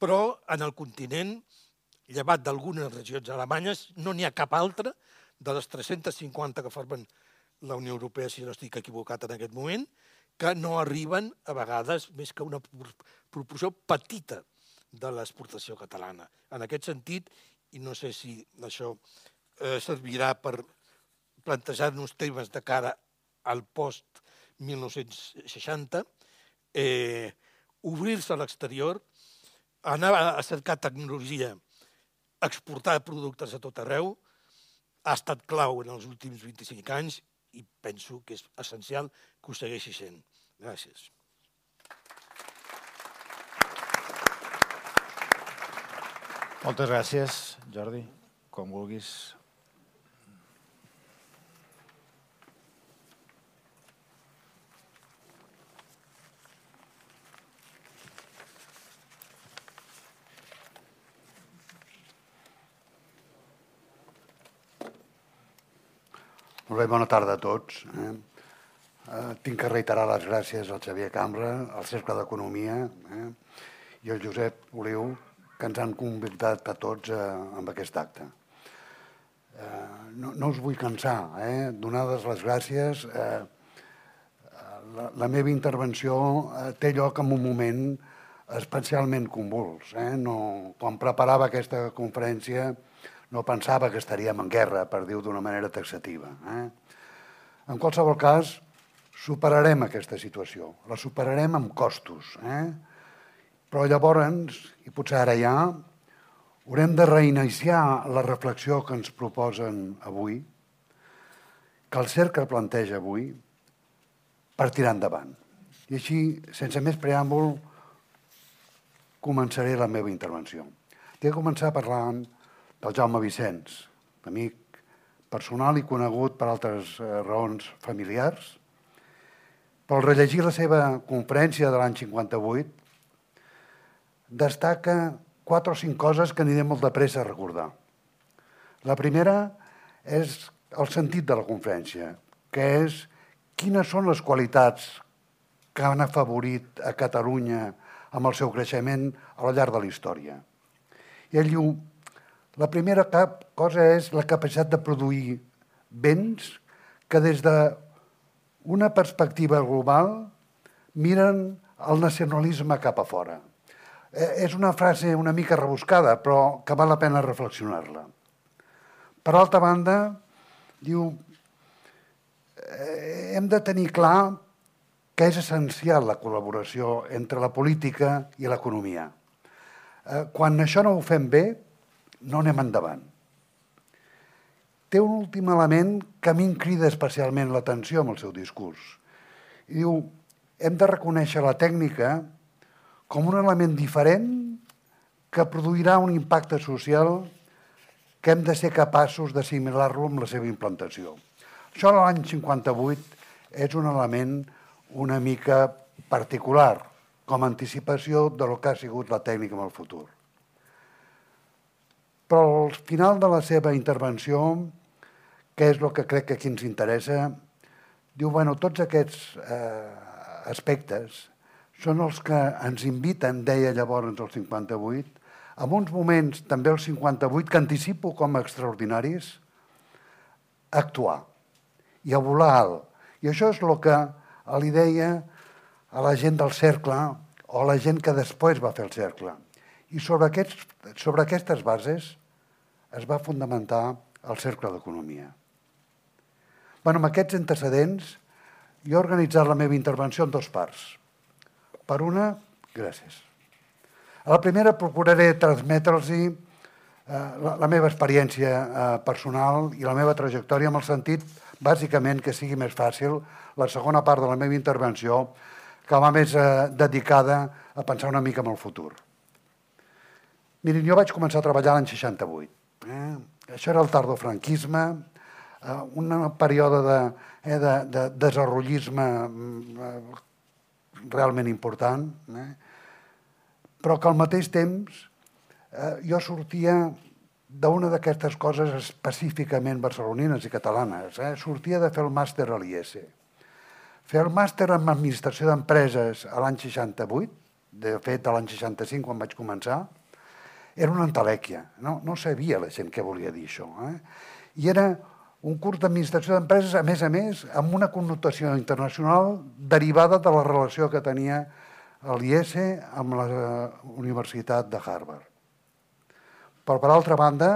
però en el continent, llevat d'algunes regions alemanyes, no n'hi ha cap altra de les 350 que formen la Unió Europea, si no estic equivocat en aquest moment, que no arriben a vegades més que una proporció petita de l'exportació catalana. En aquest sentit, i no sé si això eh, servirà per plantejar-nos temes de cara al post-1960, eh, obrir-se a l'exterior, anar a cercar tecnologia, exportar productes a tot arreu, ha estat clau en els últims 25 anys i penso que és essencial que ho segueixi sent. Gràcies. Moltes gràcies, Jordi. Com vulguis. Molt bé, bona tarda a tots. Eh? Eh, tinc que reiterar les gràcies al Xavier Cambra, al Cercle d'Economia eh? i al Josep Oliu, que ens han convidat a tots eh, amb aquest acte. Eh, no, no us vull cansar, eh? donades les gràcies, eh, la, la meva intervenció eh, té lloc en un moment especialment convuls. Eh? No, quan preparava aquesta conferència no pensava que estaríem en guerra, per dir-ho d'una manera taxativa. Eh? En qualsevol cas, superarem aquesta situació, la superarem amb costos. Eh? Però llavors, i potser ara ja, haurem de reiniciar la reflexió que ens proposen avui, que el cercle planteja avui, per tirar endavant. I així, sense més preàmbul, començaré la meva intervenció. Tinc que començar parlant del Jaume Vicenç, amic personal i conegut per altres eh, raons familiars. Però al rellegir la seva conferència de l'any 58, destaca quatre o cinc coses que aniré molt de pressa a recordar. La primera és el sentit de la conferència, que és quines són les qualitats que han afavorit a Catalunya amb el seu creixement a la llarg de la història. I ell diu, la primera cosa és la capacitat de produir béns que des d'una perspectiva global miren el nacionalisme cap a fora. Eh, és una frase una mica rebuscada, però que val la pena reflexionar-la. Per altra banda, diu, eh, hem de tenir clar que és essencial la col·laboració entre la política i l'economia. Eh, quan això no ho fem bé, no anem endavant. Té un últim element que a mi em crida especialment l'atenció amb el seu discurs. I diu, hem de reconèixer la tècnica com un element diferent que produirà un impacte social que hem de ser capaços d'assimilar-lo amb la seva implantació. Això l'any 58 és un element una mica particular, com a anticipació de lo que ha sigut la tècnica en el futur. Però al final de la seva intervenció, que és el que crec que aquí ens interessa, diu, bueno, tots aquests eh, aspectes són els que ens inviten, deia llavors el 58, en uns moments, també el 58, que anticipo com a extraordinaris, a actuar i a volar alt. I això és el que li deia a la gent del cercle o a la gent que després va fer el cercle. I sobre, aquests, sobre aquestes bases es va fundamentar el Cercle d'Economia. Bueno, amb aquests antecedents, jo he organitzat la meva intervenció en dos parts. Per una, gràcies. A la primera procuraré transmetre'ls eh, la, la meva experiència eh, personal i la meva trajectòria amb el sentit, bàsicament, que sigui més fàcil la segona part de la meva intervenció, que va més eh, dedicada a pensar una mica en el futur. Mirin, jo vaig començar a treballar l'any 68 Eh? Això era el tardofranquisme, eh, un període de, eh, de, de desenvolupisme eh, realment important, eh? però que al mateix temps eh, jo sortia d'una d'aquestes coses específicament barcelonines i catalanes. Eh? Sortia de fer el màster a l'IES. Fer el màster en administració d'empreses a l'any 68, de fet a l'any 65 quan vaig començar, era una entelèquia. No, no sabia la gent què volia dir això. Eh? I era un curs d'administració d'empreses, a més a més, amb una connotació internacional derivada de la relació que tenia l'IES amb la Universitat de Harvard. Però, per altra banda,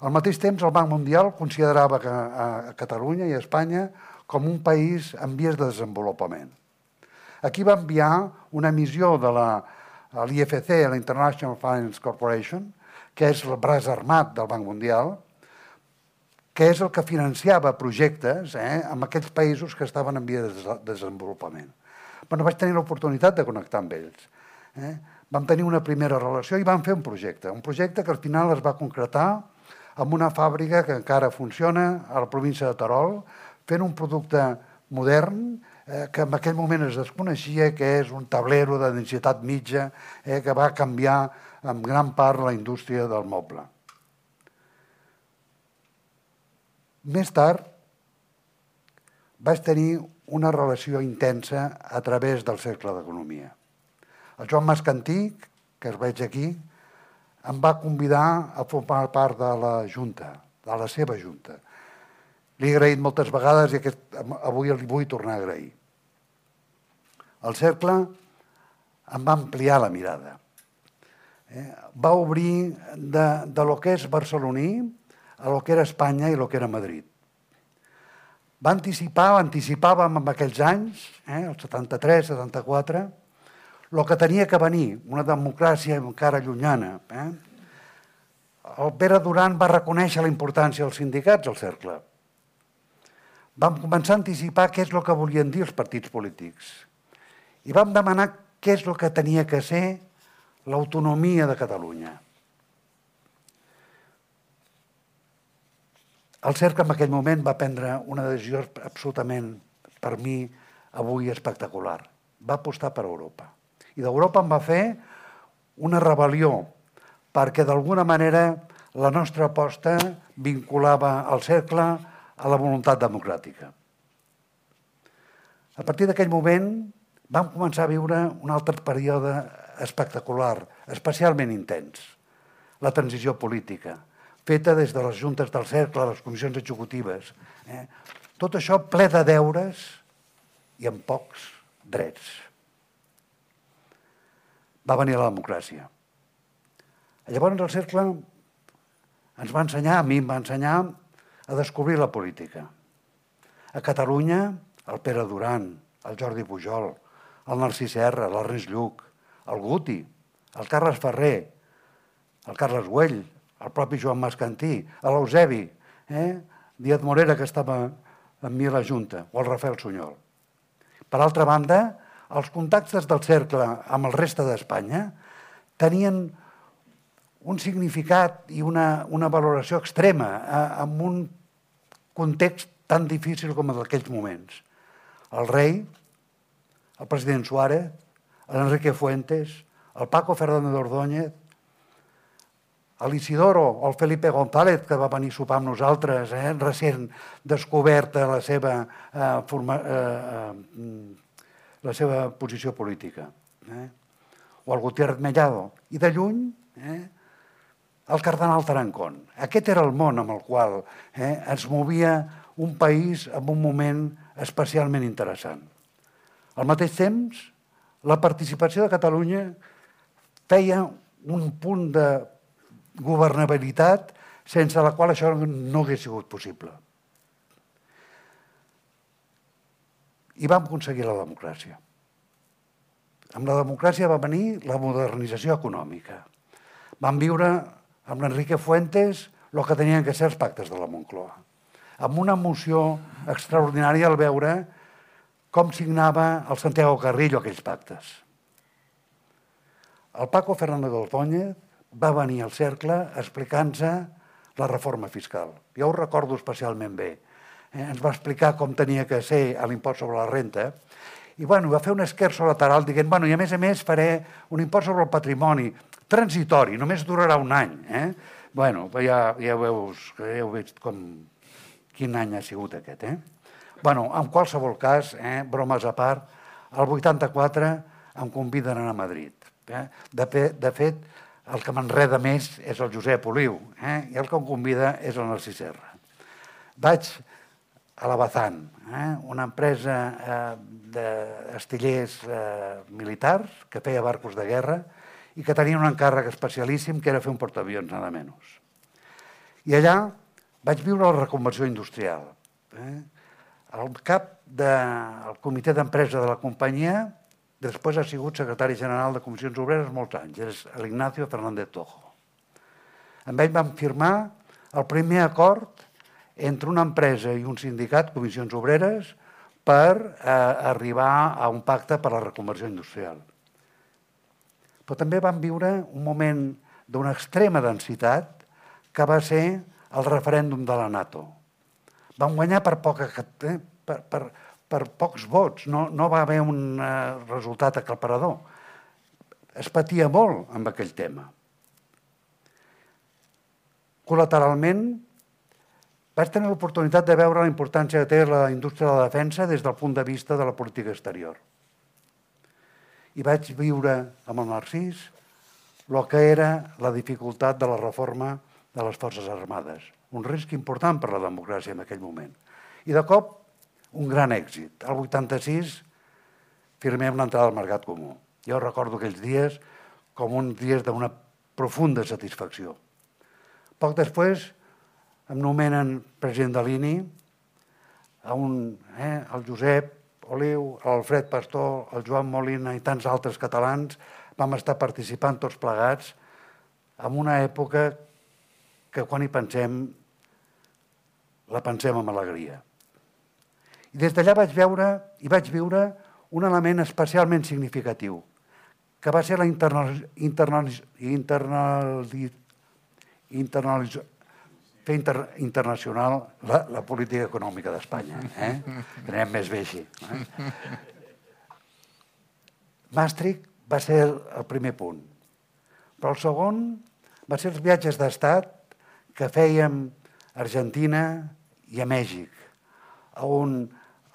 al mateix temps el Banc Mundial considerava que a Catalunya i a Espanya com un país en vies de desenvolupament. Aquí va enviar una missió de la a l'IFC, la International Finance Corporation, que és el braç armat del Banc Mundial, que és el que financiava projectes eh, amb aquells països que estaven en via de desenvolupament. Bueno, vaig tenir l'oportunitat de connectar amb ells. Eh? Vam tenir una primera relació i vam fer un projecte, un projecte que al final es va concretar amb una fàbrica que encara funciona a la província de Terol, fent un producte modern eh, que en aquell moment es desconeixia, que és un tablero de densitat mitja eh, que va canviar en gran part la indústria del moble. Més tard, vaig tenir una relació intensa a través del Cercle d'Economia. El Joan Mascantí, que es veig aquí, em va convidar a formar part de la Junta, de la seva Junta. Li he agraït moltes vegades i aquest, avui li vull tornar a agrair. El cercle em va ampliar la mirada. Eh? Va obrir de, de lo que és barceloní a lo que era Espanya i lo que era Madrid. Va anticipar, anticipàvem en aquells anys, eh, el 73, 74, el que tenia que venir, una democràcia encara llunyana. Eh? El Pere Duran va reconèixer la importància dels sindicats al cercle. Vam començar a anticipar què és el que volien dir els partits polítics. I vam demanar què és el que tenia que ser l'autonomia de Catalunya. El CERC en aquell moment va prendre una decisió absolutament, per mi, avui espectacular. Va apostar per Europa. I d'Europa en va fer una rebel·lió, perquè d'alguna manera la nostra aposta vinculava el cercle a la voluntat democràtica. A partir d'aquell moment vam començar a viure un altre període espectacular, especialment intens, la transició política, feta des de les juntes del cercle, les comissions executives. Eh? Tot això ple de deures i amb pocs drets. Va venir la democràcia. Llavors el cercle ens va ensenyar, a mi em va ensenyar, a descobrir la política. A Catalunya, el Pere Duran, el Jordi Pujol, el Narcís Serra, l'Ernest Lluc, el Guti, el Carles Ferrer, el Carles Güell, el propi Joan Mascantí, l'Eusebi, eh? Díaz Morera, que estava amb mi a la Junta, o el Rafael Sunyol. Per altra banda, els contactes del cercle amb el reste d'Espanya tenien un significat i una, una valoració extrema eh, en un context tan difícil com el d'aquells moments. El rei, el president Suárez, l'Enrique Fuentes, el Paco Fernández Ordóñez, l'Isidoro, el Felipe González, que va venir a sopar amb nosaltres, eh, recent descoberta la seva, eh, forma, eh, eh, la seva posició política. Eh? O el Gutiérrez Mellado. I de lluny, eh, el cardenal Tarancón. Aquest era el món amb el qual eh, ens movia un país en un moment especialment interessant. Al mateix temps, la participació de Catalunya feia un punt de governabilitat sense la qual això no hagués sigut possible. I vam aconseguir la democràcia. Amb la democràcia va venir la modernització econòmica. Vam viure amb l'Enrique Fuentes el que tenien que ser els pactes de la Moncloa. Amb una emoció extraordinària al veure com signava el Santiago Carrillo aquells pactes. El Paco Fernández Ordóñez va venir al cercle explicant-nos la reforma fiscal. Jo ho recordo especialment bé. Eh, ens va explicar com tenia que ser l'impost sobre la renta i bueno, va fer un esquerzo lateral dient bueno, i a més a més faré un impost sobre el patrimoni transitori, només durarà un any. Eh? bueno, ja, ja, veus, ja heu vist com, quin any ha sigut aquest. Eh? Bueno, en qualsevol cas, eh, bromes a part, el 84 em conviden a anar a Madrid. Eh? De, fe, de fet, el que m'enreda més és el Josep Oliu, eh? i el que em convida és el Narcís Serra. Vaig a la Bazán, eh? una empresa eh, d'estillers eh, militars que feia barcos de guerra i que tenia un encàrrec especialíssim que era fer un portaavions, nada menys. I allà vaig viure la reconversió industrial. Eh? El cap del comitè d'empresa de la companyia Després ha sigut secretari general de Comissions Obreres molts anys, és l'Ignacio Fernández Tojo. Amb ell vam firmar el primer acord entre una empresa i un sindicat, Comissions Obreres, per eh, arribar a un pacte per a la reconversió industrial. Però també vam viure un moment d'una extrema densitat que va ser el referèndum de la NATO. Vam guanyar per poca... Eh, per, per, per pocs vots, no, no va haver un uh, resultat aclaparador. Es patia molt amb aquell tema. Col·lateralment, vaig tenir l'oportunitat de veure la importància que té la indústria de la defensa des del punt de vista de la política exterior. I vaig viure amb el Narcís el que era la dificultat de la reforma de les Forces Armades. Un risc important per la democràcia en aquell moment. I de cop, un gran èxit. El 86 firmem l'entrada al Mercat Comú. Jo recordo aquells dies com uns dies d'una profunda satisfacció. Poc després em nomenen president de l'INI, a un, eh, el Josep Oliu, l'Alfred Pastor, el Joan Molina i tants altres catalans vam estar participant tots plegats en una època que quan hi pensem la pensem amb alegria. I des d'allà vaig veure i vaig viure un element especialment significatiu, que va ser la internal, internal, internal, internal, fer inter, internacional la, la política econòmica d'Espanya. Eh? Anem més bé així. Eh? Maastricht va ser el primer punt. Però el segon va ser els viatges d'estat que fèiem a Argentina i a Mèxic, on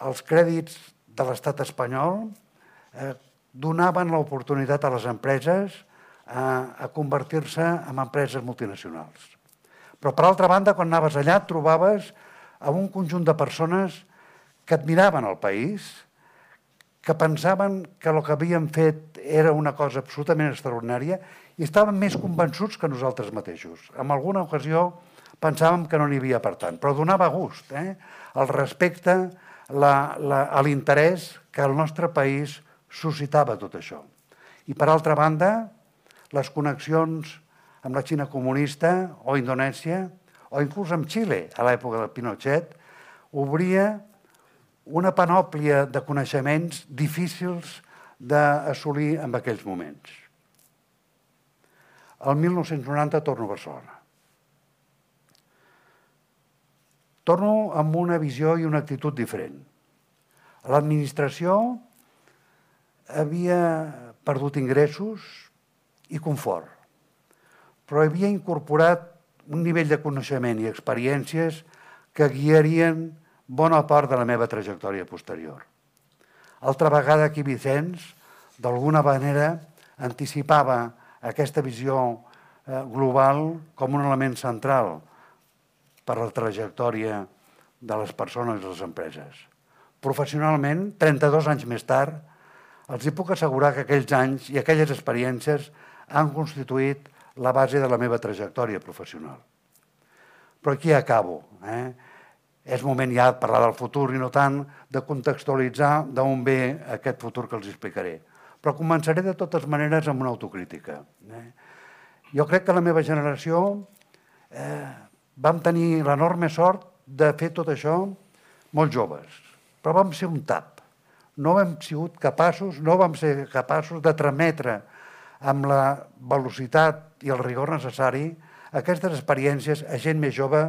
els crèdits de l'estat espanyol eh, donaven l'oportunitat a les empreses a, a convertir-se en empreses multinacionals. Però, per altra banda, quan anaves allà, et trobaves amb un conjunt de persones que admiraven el país, que pensaven que el que havien fet era una cosa absolutament extraordinària i estaven més convençuts que nosaltres mateixos. En alguna ocasió pensàvem que no n'hi havia per tant, però donava gust eh? el respecte, l'interès que el nostre país suscitava tot això. I per altra banda, les connexions amb la Xina comunista o Indonèsia, o inclús amb Xile, a l'època del Pinochet, obria una panòplia de coneixements difícils d'assolir en aquells moments. El 1990 torno a Barcelona. Torno amb una visió i una actitud diferent. L'administració havia perdut ingressos i confort, però havia incorporat un nivell de coneixement i experiències que guiarien bona part de la meva trajectòria posterior. Altra vegada aquí Vicenç, d'alguna manera, anticipava aquesta visió eh, global com un element central per la trajectòria de les persones i les empreses. Professionalment, 32 anys més tard, els hi puc assegurar que aquells anys i aquelles experiències han constituït la base de la meva trajectòria professional. Però aquí acabo. Eh? És moment ja de parlar del futur i no tant de contextualitzar d'on ve aquest futur que els explicaré. Però començaré de totes maneres amb una autocrítica. Eh? Jo crec que la meva generació eh, vam tenir l'enorme sort de fer tot això molt joves, però vam ser un tap. No vam sigut capaços, no vam ser capaços de trametre amb la velocitat i el rigor necessari aquestes experiències a gent més jove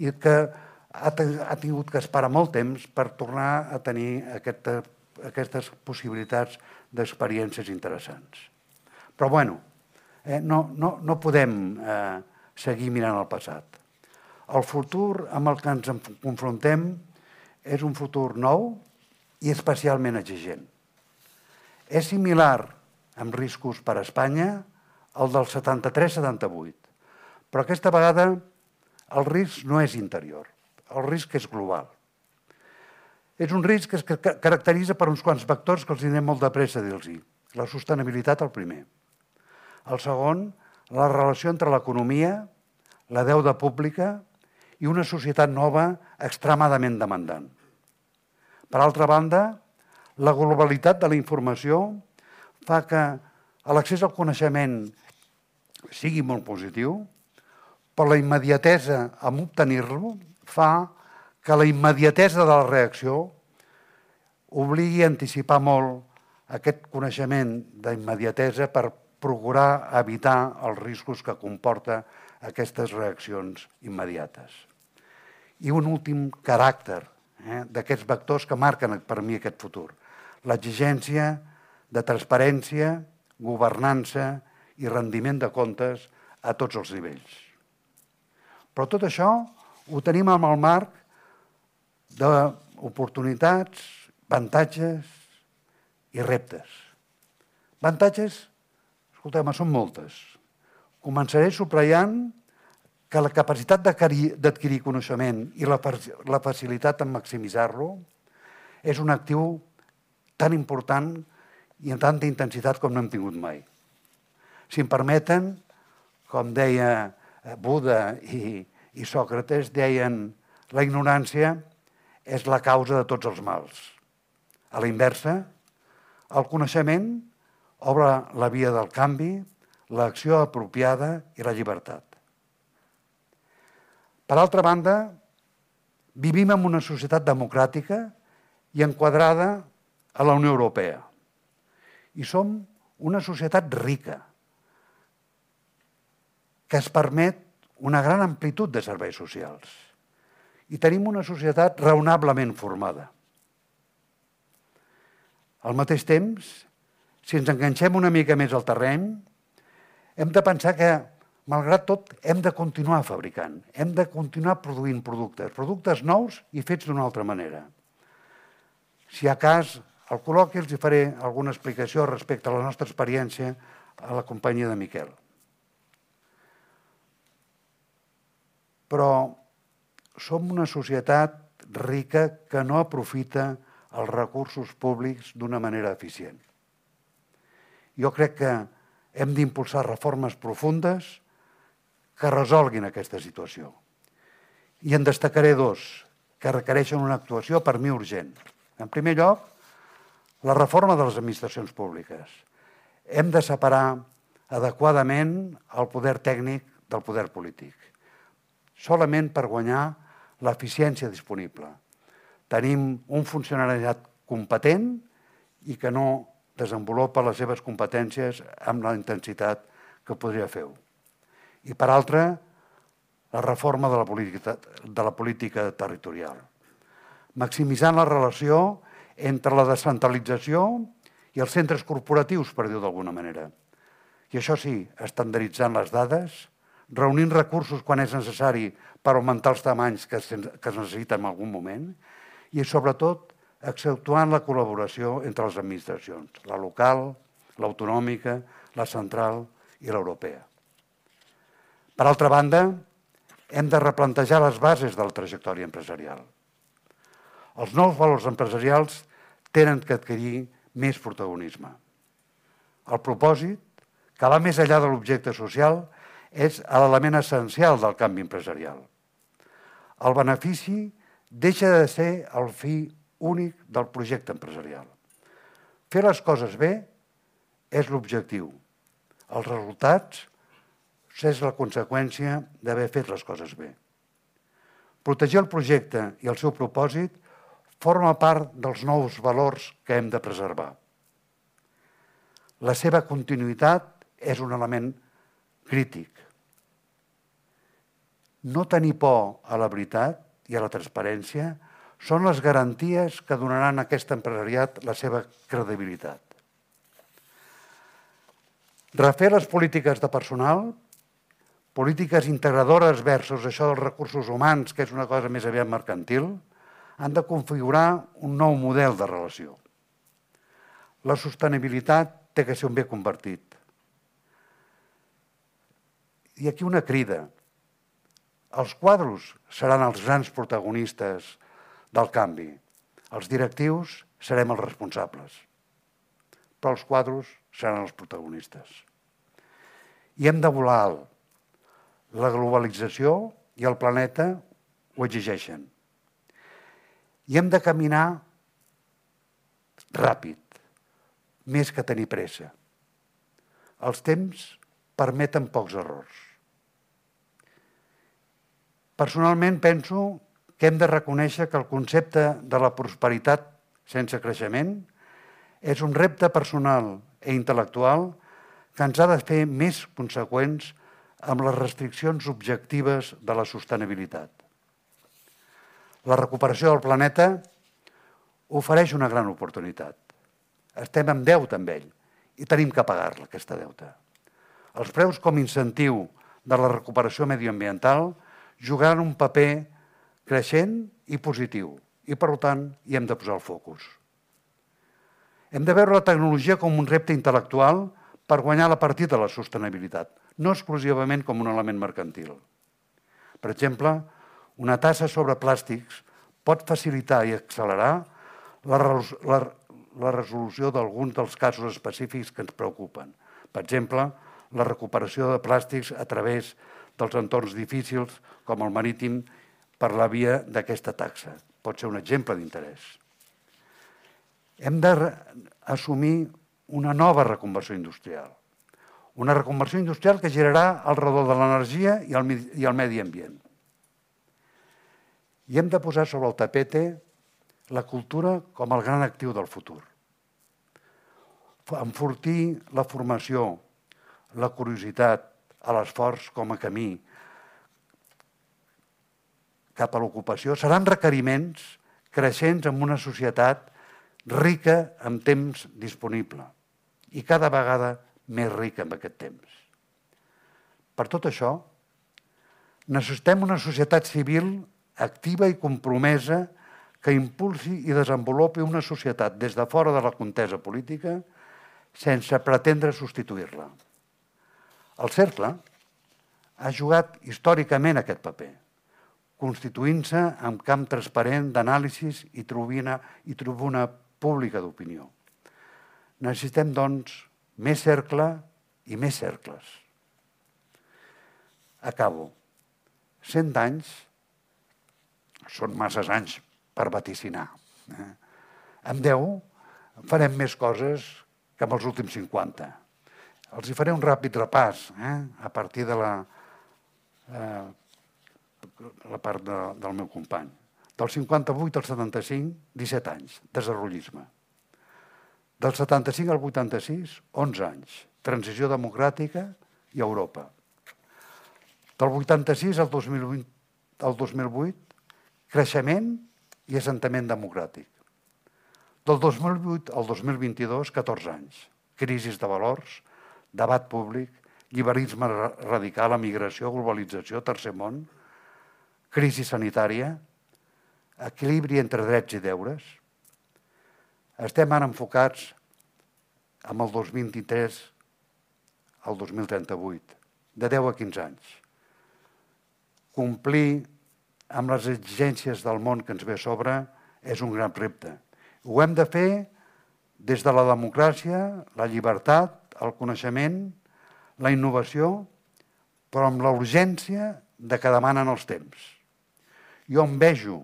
i que ha, ha tingut que esperar molt temps per tornar a tenir aquesta, aquestes possibilitats d'experiències interessants. Però, bueno, eh, no, no, no podem eh, seguir mirant el passat. El futur amb el que ens confrontem és un futur nou i especialment exigent. És similar amb riscos per a Espanya al del 73-78, però aquesta vegada el risc no és interior, el risc és global. És un risc que es caracteritza per uns quants vectors que els anem molt de pressa dir-los. La sostenibilitat, el primer. El segon, la relació entre l'economia, la deuda pública i una societat nova extremadament demandant. Per altra banda, la globalitat de la informació fa que l'accés al coneixement sigui molt positiu, però la immediatesa amb obtenir-lo fa que la immediatesa de la reacció obligui a anticipar molt aquest coneixement d'immediatesa per procurar evitar els riscos que comporta aquestes reaccions immediates. I un últim caràcter eh, d'aquests vectors que marquen per mi aquest futur. L'exigència de transparència, governança i rendiment de comptes a tots els nivells. Però tot això ho tenim amb el marc d'oportunitats, avantatges i reptes. Avantatges, escolteu són moltes. Començaré subratllant que la capacitat d'adquirir coneixement i la, la facilitat en maximitzar-lo és un actiu tan important i amb tanta intensitat com no hem tingut mai. Si em permeten, com deia Buda i, i Sòcrates, deien la ignorància és la causa de tots els mals. A la inversa, el coneixement obre la via del canvi, l'acció apropiada i la llibertat. Per altra banda, vivim en una societat democràtica i enquadrada a la Unió Europea. I som una societat rica, que es permet una gran amplitud de serveis socials. I tenim una societat raonablement formada. Al mateix temps, si ens enganxem una mica més al terreny, hem de pensar que, malgrat tot, hem de continuar fabricant, hem de continuar produint productes, productes nous i fets d'una altra manera. Si a cas, al col·loqui els faré alguna explicació respecte a la nostra experiència a la companyia de Miquel. però som una societat rica que no aprofita els recursos públics d'una manera eficient. Jo crec que hem d'impulsar reformes profundes que resolguin aquesta situació. I en destacaré dos que requereixen una actuació per mi urgent. En primer lloc, la reforma de les administracions públiques. Hem de separar adequadament el poder tècnic del poder polític solament per guanyar l'eficiència disponible. Tenim un funcionariat competent i que no desenvolupa les seves competències amb la intensitat que podria fer-ho. I per altra, la reforma de la política, de la política territorial, maximitzant la relació entre la descentralització i els centres corporatius, per dir-ho d'alguna manera. I això sí, estandarditzant les dades, reunint recursos quan és necessari per augmentar els tamanys que que es necessiten en algun moment i, sobretot, exceptuant la col·laboració entre les administracions, la local, l'autonòmica, la central i l'europea. Per altra banda, hem de replantejar les bases de la trajectòria empresarial. Els nous valors empresarials tenen que adquirir més protagonisme. El propòsit, que va més enllà de l'objecte social, és l'element essencial del canvi empresarial. El benefici deixa de ser el fi únic del projecte empresarial. Fer les coses bé és l'objectiu. Els resultats és la conseqüència d'haver fet les coses bé. Protegir el projecte i el seu propòsit forma part dels nous valors que hem de preservar. La seva continuïtat és un element crític. No tenir por a la veritat i a la transparència són les garanties que donaran a aquest empresariat la seva credibilitat. Refer les polítiques de personal, polítiques integradores versus això dels recursos humans, que és una cosa més aviat mercantil, han de configurar un nou model de relació. La sostenibilitat té que ser un bé convertit. I aquí una crida. Els quadros seran els grans protagonistes del canvi. Els directius serem els responsables. Però els quadros seran els protagonistes. I hem de volar alt. La globalització i el planeta ho exigeixen. I hem de caminar ràpid, més que tenir pressa. Els temps permeten pocs errors. Personalment penso que hem de reconèixer que el concepte de la prosperitat sense creixement és un repte personal i intel·lectual que ens ha de fer més conseqüents amb les restriccions objectives de la sostenibilitat. La recuperació del planeta ofereix una gran oportunitat. Estem en deute amb ell i tenim que pagar-la, aquesta deuta. Els preus com incentiu de la recuperació medioambiental jugaran un paper creixent i positiu, i per tant hi hem de posar el focus. Hem de veure la tecnologia com un repte intel·lectual per guanyar la partida de la sostenibilitat, no exclusivament com un element mercantil. Per exemple, una tassa sobre plàstics pot facilitar i accelerar la, la, la resolució d'alguns dels casos específics que ens preocupen. Per exemple, la recuperació de plàstics a través dels entorns difícils, com el marítim, per la via d'aquesta taxa. Pot ser un exemple d'interès. Hem d'assumir una nova reconversió industrial. Una reconversió industrial que girarà al redor de l'energia i, el, i el medi ambient. I hem de posar sobre el tapete la cultura com el gran actiu del futur. Enfortir la formació, la curiositat, l'esforç com a camí cap a l'ocupació seran requeriments creixents en una societat rica en temps disponible i cada vegada més rica en aquest temps. Per tot això, necessitem una societat civil activa i compromesa que impulsi i desenvolupi una societat des de fora de la contesa política sense pretendre substituir-la. El cercle ha jugat històricament aquest paper, constituint-se en camp transparent d'anàlisis i tribuna, i tribuna pública d'opinió. Necessitem, doncs, més cercle i més cercles. Acabo. Cent anys són masses anys per vaticinar. Eh? Amb 10 farem més coses que amb els últims 50. Els hi faré un ràpid repàs eh? a partir de la, eh, la part de, del meu company. Del 58 al 75, 17 anys, desenvolupisme. Del 75 al 86, 11 anys, transició democràtica i Europa. Del 86 al 2020, al 2008, creixement i assentament democràtic. Del 2008 al 2022, 14 anys. Crisis de valors, debat públic, liberalisme radical, emigració, globalització, tercer món, crisi sanitària, equilibri entre drets i deures. Estem ara enfocats amb el 2023 al 2038, de 10 a 15 anys. Complir amb les exigències del món que ens ve a sobre és un gran repte. Ho hem de fer des de la democràcia, la llibertat, el coneixement, la innovació, però amb la urgència de que demanen els temps. Jo em vejo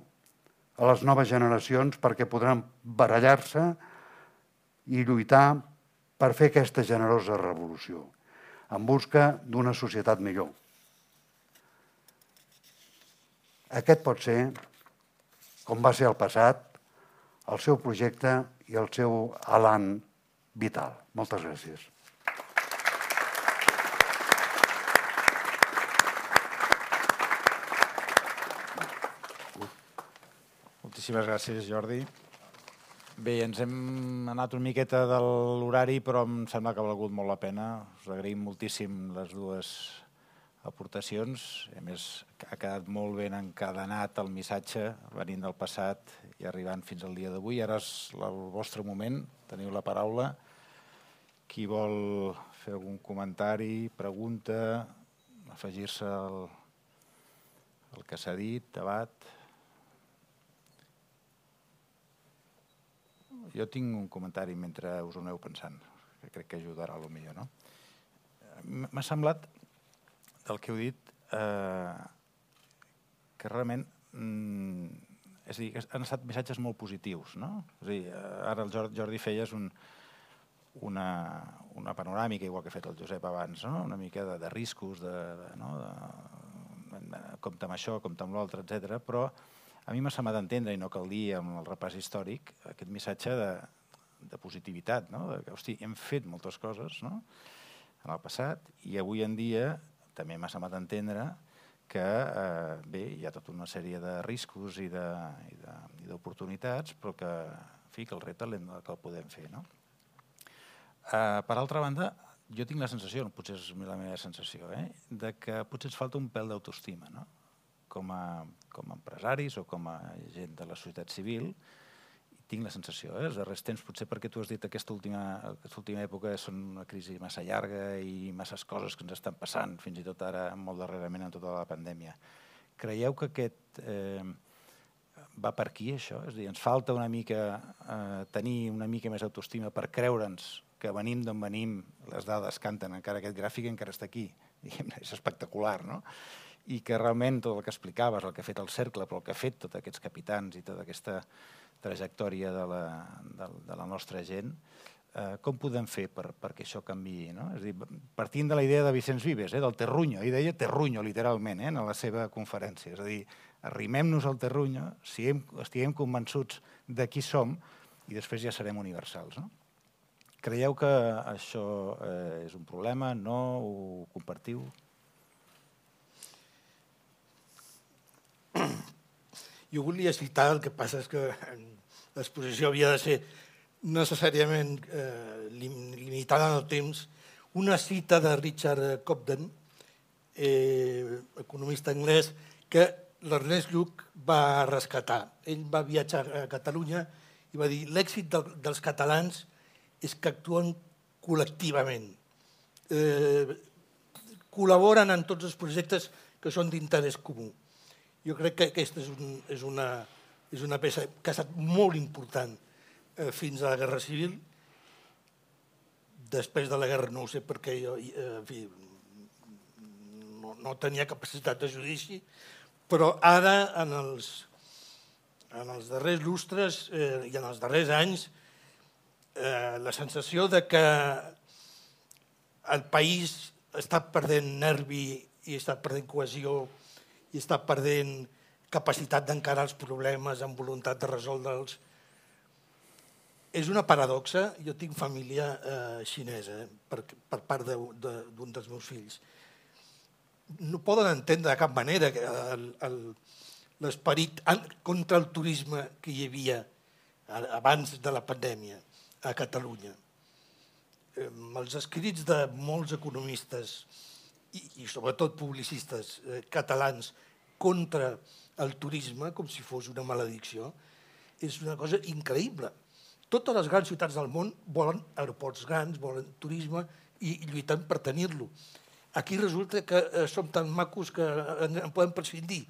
a les noves generacions perquè podran barallar-se i lluitar per fer aquesta generosa revolució en busca d'una societat millor. Aquest pot ser, com va ser el passat, el seu projecte i el seu alant vital. Moltes gràcies. Moltíssimes gràcies, Jordi. Bé, ens hem anat una miqueta de l'horari, però em sembla que ha valgut molt la pena. Us agraïm moltíssim les dues aportacions. A més, ha quedat molt ben encadenat el missatge venint del passat i arribant fins al dia d'avui. Ara és el vostre moment, teniu la paraula. Qui vol fer algun comentari, pregunta, afegir-se al, al que s'ha dit, debat? Jo tinc un comentari mentre us ho aneu pensant, que crec que ajudarà a lo millor, no? M'ha semblat del que heu dit, eh, que realment mm, és a dir, han estat missatges molt positius. No? És a dir, eh, ara el Jordi feies un, una, una panoràmica, igual que ha fet el Josep abans, no? una mica de, de riscos, de, de, no? de, de, compte amb això, compte amb l'altre, etc. però a mi m'ha semblat entendre, i no cal dir amb el repàs històric, aquest missatge de, de positivitat, no? de que, hosti, hem fet moltes coses no? en el passat i avui en dia també m'ha semblat entendre que eh, bé, hi ha tota una sèrie de riscos i d'oportunitats, però que, en fi, que el repte que el podem fer. No? Eh, per altra banda, jo tinc la sensació, potser és la meva sensació, eh, de que potser ens falta un pèl d'autoestima, no? Com a, com a empresaris o com a gent de la societat civil, tinc la sensació, eh? els darrers temps, potser perquè tu has dit que aquesta última, aquesta última època són una crisi massa llarga i masses coses que ens estan passant, fins i tot ara molt darrerament en tota la pandèmia. Creieu que aquest eh, va per aquí, això? És a dir, ens falta una mica eh, tenir una mica més autoestima per creure'ns que venim d'on venim, les dades canten, encara aquest gràfic encara està aquí, diguem és espectacular, no? I que realment tot el que explicaves, el que ha fet el cercle, però el que ha fet tots aquests capitans i tota aquesta trajectòria de la, de, de la nostra gent, eh, com podem fer per, perquè això canvi? No? És dir, partint de la idea de Vicenç Vives, eh, del terrunyo, ell deia terrunyo literalment eh, en la seva conferència, és a dir, arrimem-nos al terrunyo, siguem, estiguem convençuts de qui som i després ja serem universals. No? Creieu que això eh, és un problema? No? Ho compartiu? Jo volia citar, el que passa és que l'exposició havia de ser necessàriament eh, limitada en el temps, una cita de Richard Cobden, eh, economista anglès, que l'Ernest Lluc va rescatar. Ell va viatjar a Catalunya i va dir l'èxit de, dels catalans és que actuen col·lectivament. Eh, col·laboren en tots els projectes que són d'interès comú. Jo crec que aquesta és, un, és, una, és una peça que ha estat molt important eh, fins a la Guerra Civil. Després de la guerra no ho sé perquè jo eh, en fi, no, no tenia capacitat de judici, però ara, en els, en els darrers lustres eh, i en els darrers anys, eh, la sensació de que el país està perdent nervi i està perdent cohesió i està perdent capacitat d'encarar els problemes amb voluntat de resoldre'ls. És una paradoxa. Jo tinc família eh, xinesa eh, per, per part d'un de, de, dels meus fills. No poden entendre de cap manera l'esperit contra el turisme que hi havia abans de la pandèmia a Catalunya. Eh, els escrits de molts economistes i, i sobretot publicistes eh, catalans contra el turisme com si fos una maledicció, és una cosa increïble. Totes les grans ciutats del món volen aeroports grans, volen turisme i, lluiten per tenir-lo. Aquí resulta que eh, som tan macos que en, en podem prescindir.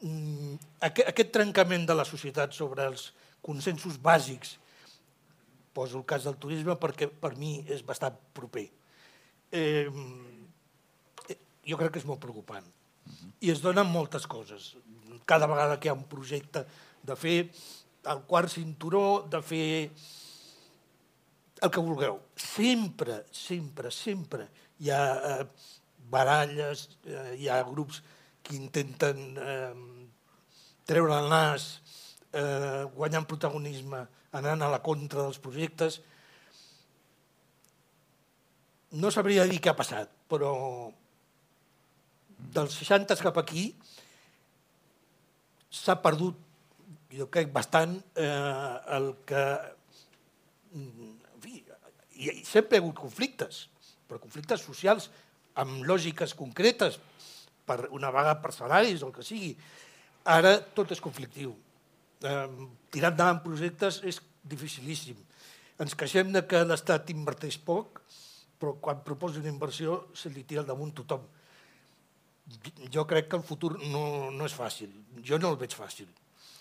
Mm, aquest, aquest trencament de la societat sobre els consensos bàsics, poso el cas del turisme perquè per mi és bastant proper, eh, jo crec que és molt preocupant. I es donen moltes coses. Cada vegada que hi ha un projecte de fer el quart cinturó, de fer el que vulgueu. Sempre, sempre, sempre hi ha eh, baralles, eh, hi ha grups que intenten eh, treure el nas, eh, guanyant protagonisme, anant a la contra dels projectes. No sabria dir què ha passat, però dels 60 cap aquí s'ha perdut, jo crec, bastant eh, el que... En fi, i sempre hi ha hagut conflictes, però conflictes socials amb lògiques concretes, per una vaga per salaris o el que sigui. Ara tot és conflictiu. Eh, tirar endavant projectes és dificilíssim. Ens queixem de que l'Estat inverteix poc, però quan proposa una inversió se li tira al damunt tothom jo crec que el futur no, no és fàcil. Jo no el veig fàcil.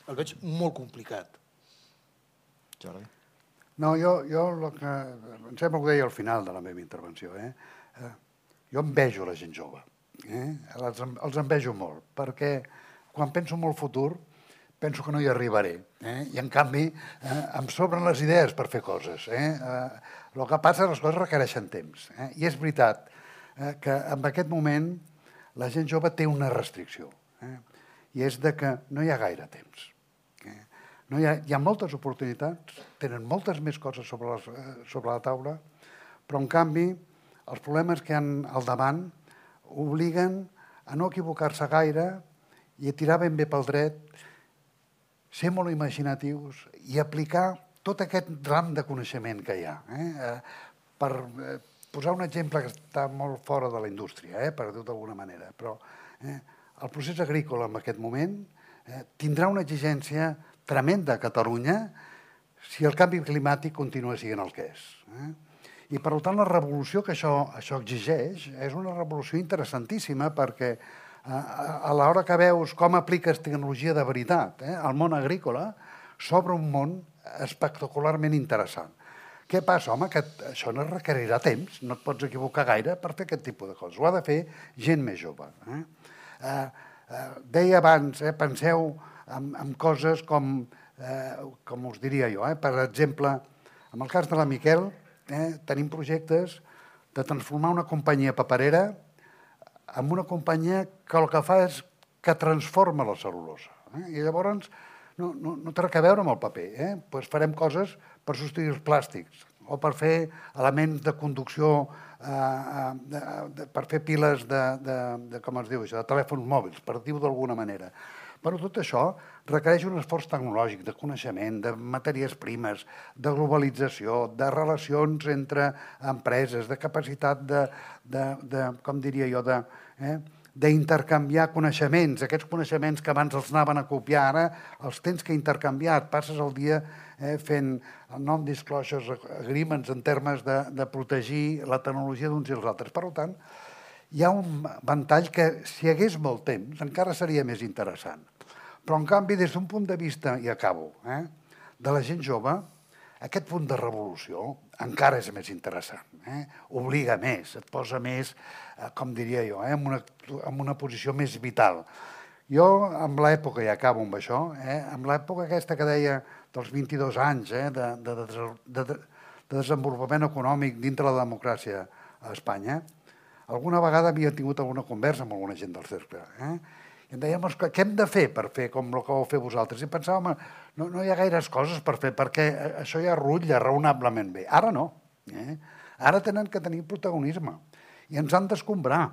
El veig molt complicat. Jordi? No, jo, jo el que, em sembla que ho deia al final de la meva intervenció. Eh? eh jo envejo la gent jove. Eh? Els, els envejo molt, perquè quan penso en el futur penso que no hi arribaré. Eh? I en canvi eh, em sobren les idees per fer coses. Eh? Eh, el que passa és que les coses requereixen temps. Eh? I és veritat eh, que en aquest moment la gent jove té una restricció, eh? i és de que no hi ha gaire temps. Eh? No hi, ha, hi ha moltes oportunitats, tenen moltes més coses sobre, les, eh, sobre la taula, però en canvi els problemes que hi han al davant obliguen a no equivocar-se gaire i a tirar ben bé pel dret, ser molt imaginatius i aplicar tot aquest ram de coneixement que hi ha. Eh? eh per, posar un exemple que està molt fora de la indústria, eh, per dir-ho d'alguna manera, però eh, el procés agrícola en aquest moment eh, tindrà una exigència tremenda a Catalunya si el canvi climàtic continua sent el que és. Eh? I, per tant, la revolució que això, això exigeix és una revolució interessantíssima perquè a, a l'hora que veus com apliques tecnologia de veritat eh, al món agrícola, s'obre un món espectacularment interessant. Què passa? Home, que això no requerirà temps, no et pots equivocar gaire per fer aquest tipus de coses. Ho ha de fer gent més jove. Eh? Eh, eh, deia abans, eh, penseu en, en coses com, eh, com us diria jo, eh? per exemple, en el cas de la Miquel, eh, tenim projectes de transformar una companyia paperera en una companyia que el que fa és que transforma la cel·lulosa. Eh? I llavors no, no, no té res a veure amb el paper. Eh? Pues farem coses per substituir els plàstics o per fer elements de conducció, eh, eh, de, de, per fer piles de, de, de, com es diu això, de telèfons mòbils, per dir-ho d'alguna manera. Però tot això requereix un esforç tecnològic, de coneixement, de matèries primes, de globalització, de relacions entre empreses, de capacitat de, de, de com diria jo, de, eh, d'intercanviar coneixements. Aquests coneixements que abans els anaven a copiar, ara els tens que intercanviar. Et passes el dia eh, fent el non-disclosure agreements en termes de, de protegir la tecnologia d'uns i els altres. Per tant, hi ha un ventall que, si hi hagués molt temps, encara seria més interessant. Però, en canvi, des d'un punt de vista, i acabo, eh, de la gent jove, aquest punt de revolució encara és més interessant. Eh? Obliga més, et posa més, com diria jo, eh, en, una, en una posició més vital. Jo, amb l'època, i acabo amb això, eh, amb l'època aquesta que deia dels 22 anys eh, de, de, de, de, de desenvolupament econòmic dintre la democràcia a Espanya, alguna vegada havia tingut alguna conversa amb alguna gent del cercle. Eh? I em dèiem, què hem de fer per fer com el que vau fer vosaltres? I pensàvem, no, no hi ha gaires coses per fer, perquè això ja rutlla raonablement bé. Ara no. Eh? Ara tenen que tenir protagonisme i ens han d'escombrar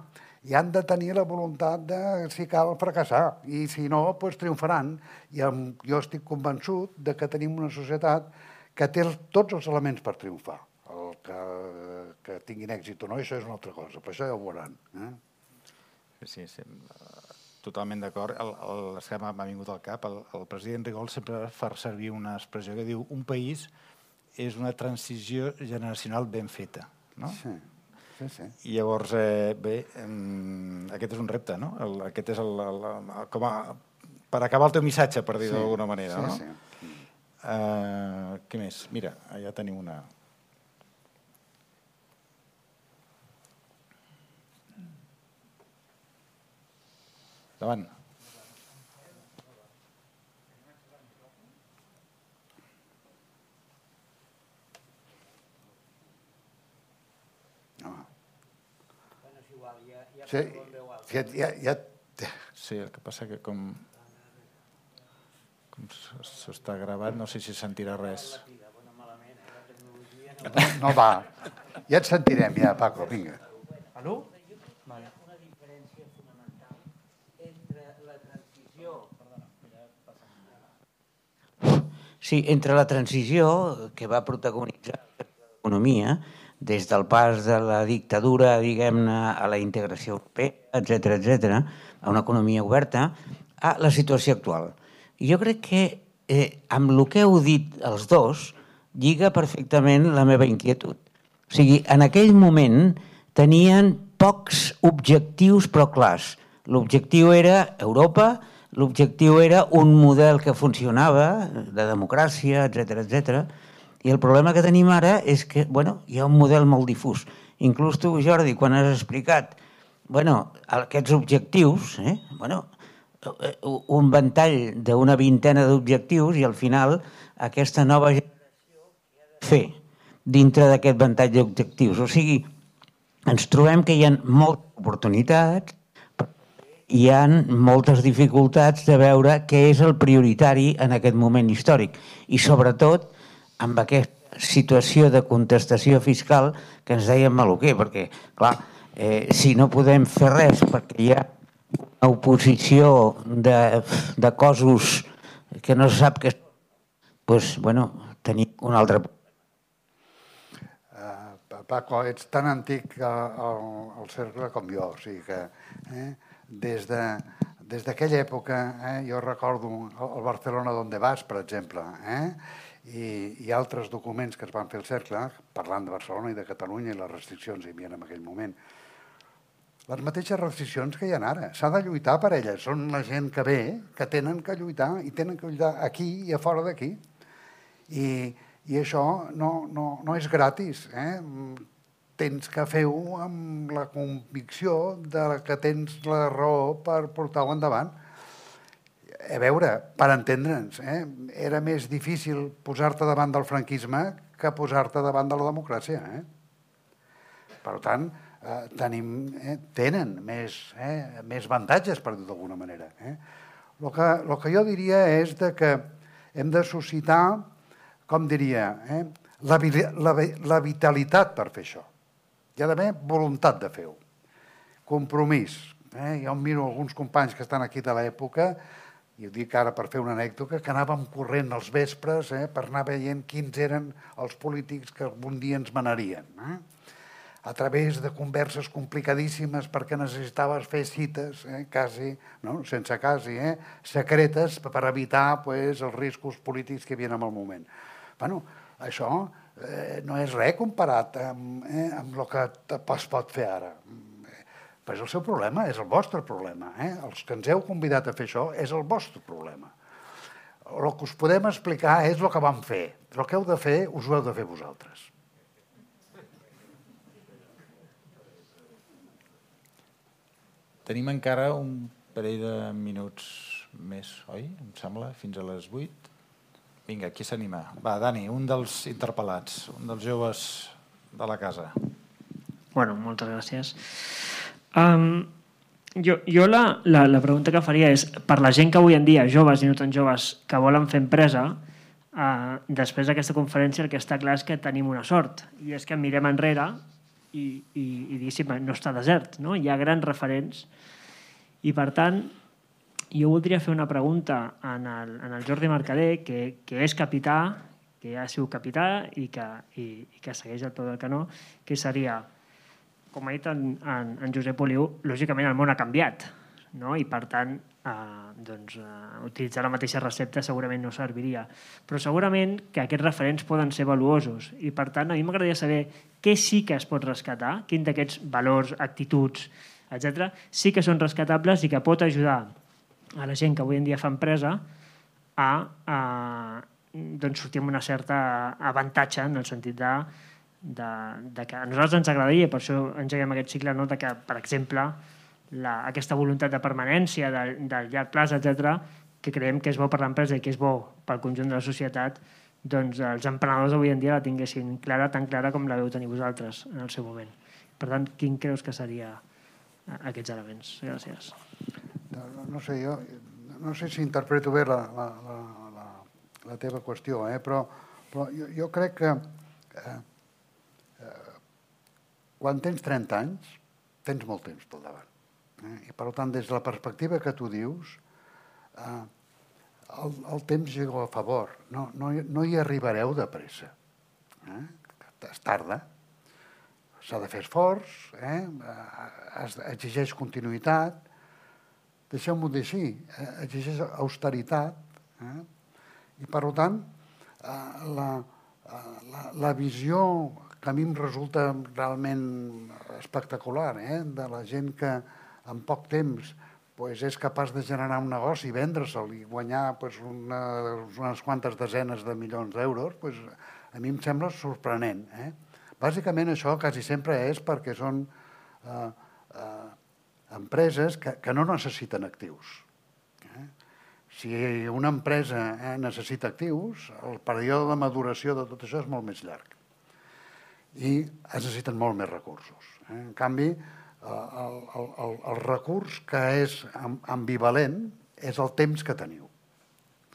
i han de tenir la voluntat de, si cal, fracassar. I si no, doncs triomfaran. I jo estic convençut de que tenim una societat que té tots els elements per triomfar el que, que tinguin èxit o no, això és una altra cosa, però això ja ho veuran. Eh? Sí, sí, totalment d'acord. Que m'ha vingut al cap, el, el president Rigol sempre fa servir una expressió que diu un país és una transició generacional ben feta. No? Sí. Sí, sí. I llavors, eh, bé, eh, aquest és un repte, no? El, aquest és el, el, el, com a, per acabar el teu missatge, per dir sí, d'alguna manera, sí, no? Sí. Uh, què més? Mira, allà tenim una... Davant. Sí, ja, ja, ja... Sí, el que passa que com, com s'està gravat, no sé si sentirà res. No, no va. Ja et sentirem, ja, Paco, vinga. Aló? Vale. Una diferència fonamental entre la transició... Sí, entre la transició que va protagonitzar l'economia des del pas de la dictadura, diguem-ne, a la integració europea, etc etc, a una economia oberta, a la situació actual. Jo crec que eh, amb el que heu dit els dos lliga perfectament la meva inquietud. O sigui, en aquell moment tenien pocs objectius però clars. L'objectiu era Europa, l'objectiu era un model que funcionava, de democràcia, etc etc. I el problema que tenim ara és que bueno, hi ha un model molt difús. Inclús tu, Jordi, quan has explicat bueno, aquests objectius, eh, bueno, eh, un ventall d'una vintena d'objectius i al final aquesta nova generació fer dintre d'aquest ventall d'objectius. O sigui, ens trobem que hi ha moltes oportunitats, hi ha moltes dificultats de veure què és el prioritari en aquest moment històric. I sobretot, amb aquesta situació de contestació fiscal que ens deien maluquer, perquè, clar, eh, si no podem fer res perquè hi ha una oposició de, de cossos que no se sap què doncs, bueno, tenim un altre... Uh, Paco, ets tan antic al, al cercle com jo, o sigui que eh, des de des d'aquella època, eh, jo recordo el Barcelona donde vas, per exemple, eh, i, i altres documents que es van fer al cercle, parlant de Barcelona i de Catalunya i les restriccions que hi havia en aquell moment. Les mateixes restriccions que hi ha ara. S'ha de lluitar per elles. Són la gent que ve, que tenen que lluitar, i tenen que lluitar aquí i a fora d'aquí. I, I això no, no, no és gratis. Eh? Tens que fer-ho amb la convicció de que tens la raó per portar-ho endavant a veure, per entendre'ns, eh, era més difícil posar-te davant del franquisme que posar-te davant de la democràcia. Eh? Per tant, eh, tenim, eh, tenen més, eh, més avantatges, per dir d'alguna manera. Eh? El, que, el que jo diria és de que hem de suscitar, com diria, eh, la, la, la vitalitat per fer això. Hi ha d'haver voluntat de fer-ho. Compromís. Eh? Jo miro alguns companys que estan aquí de l'època i ho dic ara per fer una anècdota, que anàvem corrent als vespres eh, per anar veient quins eren els polítics que algun dia ens manarien. Eh? a través de converses complicadíssimes perquè necessitaves fer cites, eh, quasi, no? sense quasi, eh, secretes per evitar pues, els riscos polítics que hi havia en el moment. Bueno, això eh, no és res comparat amb, eh, amb el que es pot fer ara. Però és el seu problema, és el vostre problema. Eh? Els que ens heu convidat a fer això és el vostre problema. El que us podem explicar és el que vam fer. El que heu de fer, us ho heu de fer vosaltres. Tenim encara un parell de minuts més, oi? Em sembla, fins a les 8. Vinga, qui s'anima? Va, Dani, un dels interpel·lats, un dels joves de la casa. Bueno, moltes gràcies. Um, jo jo la, la, la pregunta que faria és, per la gent que avui en dia, joves i no tan joves, que volen fer empresa, uh, després d'aquesta conferència el que està clar és que tenim una sort, i és que mirem enrere i, i, i diguéssim, no està desert, no? hi ha grans referents, i per tant, jo voldria fer una pregunta en el, en el Jordi Mercader, que, que és capità, que ja ha sigut capità i que, i, i que segueix el peu del canó, que seria com ha dit en, en, en Josep Oliu, lògicament el món ha canviat, no? i per tant eh, doncs, eh, utilitzar la mateixa recepta segurament no serviria. Però segurament que aquests referents poden ser valuosos i per tant a mi m'agradaria saber què sí que es pot rescatar, quin d'aquests valors, actituds, etc sí que són rescatables i que pot ajudar a la gent que avui en dia fa empresa a, a doncs sortir amb una certa avantatge en el sentit de de, de que a nosaltres ens agradaria, per això engeguem aquest cicle, no? de que, per exemple, la, aquesta voluntat de permanència, del, del llarg plaç, etc, que creiem que és bo per l'empresa i que és bo pel conjunt de la societat, doncs els emprenedors avui en dia la tinguessin clara, tan clara com la veu tenir vosaltres en el seu moment. Per tant, quin creus que seria eh, aquests elements? Gràcies. No, no sé, jo no sé si interpreto bé la, la, la, la, la teva qüestió, eh? però, però jo, jo crec que eh, quan tens 30 anys, tens molt temps pel davant. Eh? I per tant, des de la perspectiva que tu dius, eh, el, el temps juga a favor. No, no, no hi arribareu de pressa. Eh? Es tarda. S'ha de fer esforç, eh? es exigeix continuïtat. Deixeu-m'ho dir així, eh? exigeix austeritat. Eh? I per tant, eh, la, la, la visió que a mi em resulta realment espectacular, eh? de la gent que en poc temps pues, és capaç de generar un negoci, vendre-se'l i guanyar pues, una, unes quantes desenes de milions d'euros, pues, a mi em sembla sorprenent. Eh? Bàsicament això quasi sempre és perquè són eh, eh, empreses que, que no necessiten actius. Eh? Si una empresa eh, necessita actius, el període de maduració de tot això és molt més llarg i es necessiten molt més recursos. Eh? En canvi, el, el, el, el recurs que és ambivalent és el temps que teniu.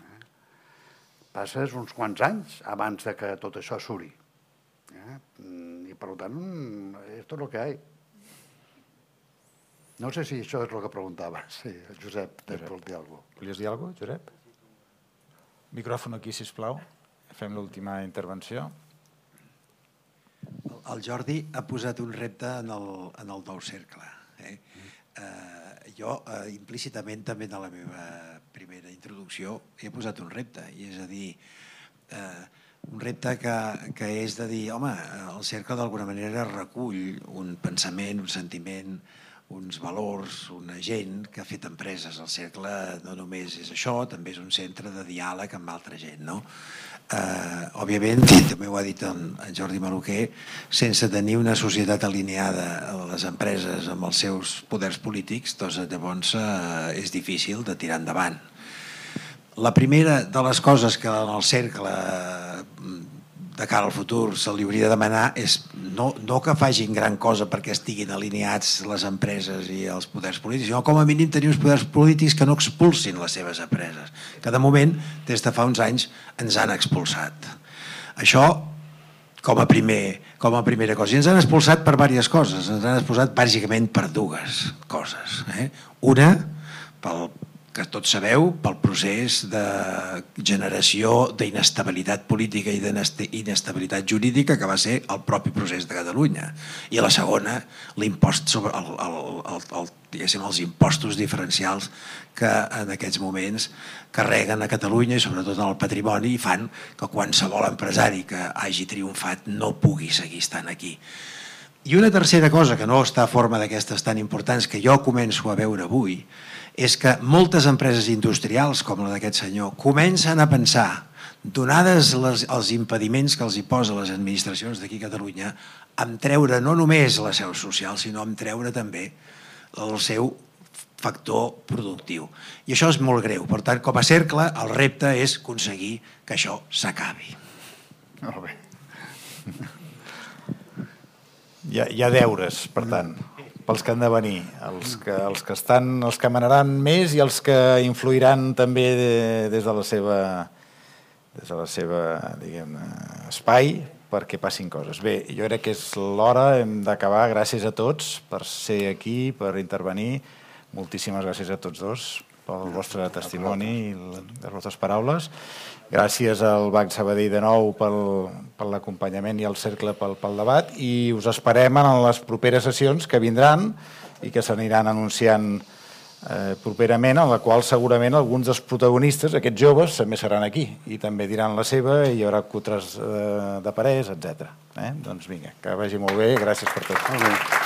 Eh? Passes uns quants anys abans de que tot això suri. Eh? I per tant, és tot el que hi ha. No sé si això és el que preguntava. Sí, Josep, Josep. vols dir alguna cosa. Volies dir alguna cosa, Josep? Micròfon aquí, si plau. Fem l'última intervenció el Jordi ha posat un repte en el, en el nou cercle. Eh? eh, jo eh, implícitament també en la meva primera introducció he posat un repte, i és a dir, eh, un repte que, que és de dir, home, el cercle d'alguna manera recull un pensament, un sentiment, uns valors, una gent que ha fet empreses. El cercle no només és això, també és un centre de diàleg amb altra gent. No? Eh, òbviament, i també ho ha dit en, en Jordi Maluquer, sense tenir una societat alineada a les empreses amb els seus poders polítics, doncs llavors eh, és difícil de tirar endavant. La primera de les coses que en el cercle de cara al futur se li hauria de demanar és no, no que facin gran cosa perquè estiguin alineats les empreses i els poders polítics, sinó com a mínim tenir uns poders polítics que no expulsin les seves empreses, que de moment, des de fa uns anys, ens han expulsat. Això com a, primer, com a primera cosa. I ens han expulsat per diverses coses. Ens han expulsat bàsicament per dues coses. Eh? Una, pel, que tots sabeu, pel procés de generació d'inestabilitat política i d'inestabilitat jurídica que va ser el propi procés de Catalunya. I la segona, l'impost sobre el, el, el, el, els impostos diferencials que en aquests moments carreguen a Catalunya i sobretot en el patrimoni i fan que qualsevol empresari que hagi triomfat no pugui seguir estant aquí. I una tercera cosa que no està a forma d'aquestes tan importants que jo començo a veure avui és que moltes empreses industrials, com la d'aquest senyor, comencen a pensar, donades les, els impediments que els hi posa les administracions d'aquí a Catalunya, en treure no només la seu social, sinó en treure també el seu factor productiu. I això és molt greu. Per tant, com a cercle, el repte és aconseguir que això s'acabi. Molt bé. Hi ha, hi ha deures, per tant pels que han de venir, els que, els que, estan, els que manaran més i els que influiran també de, des de la seva des de la seva, diguem espai perquè passin coses. Bé, jo crec que és l'hora, hem d'acabar. Gràcies a tots per ser aquí, per intervenir. Moltíssimes gràcies a tots dos pel vostre testimoni i les vostres paraules. Gràcies al Banc Sabadell de nou pel, per l'acompanyament i el cercle pel, pel debat i us esperem en les properes sessions que vindran i que s'aniran anunciant eh, properament, en la qual segurament alguns dels protagonistes, aquests joves, també seran aquí i també diran la seva i hi haurà cutres eh, de parers, etc. Eh? Doncs vinga, que vagi molt bé, gràcies per tot. Molt bé.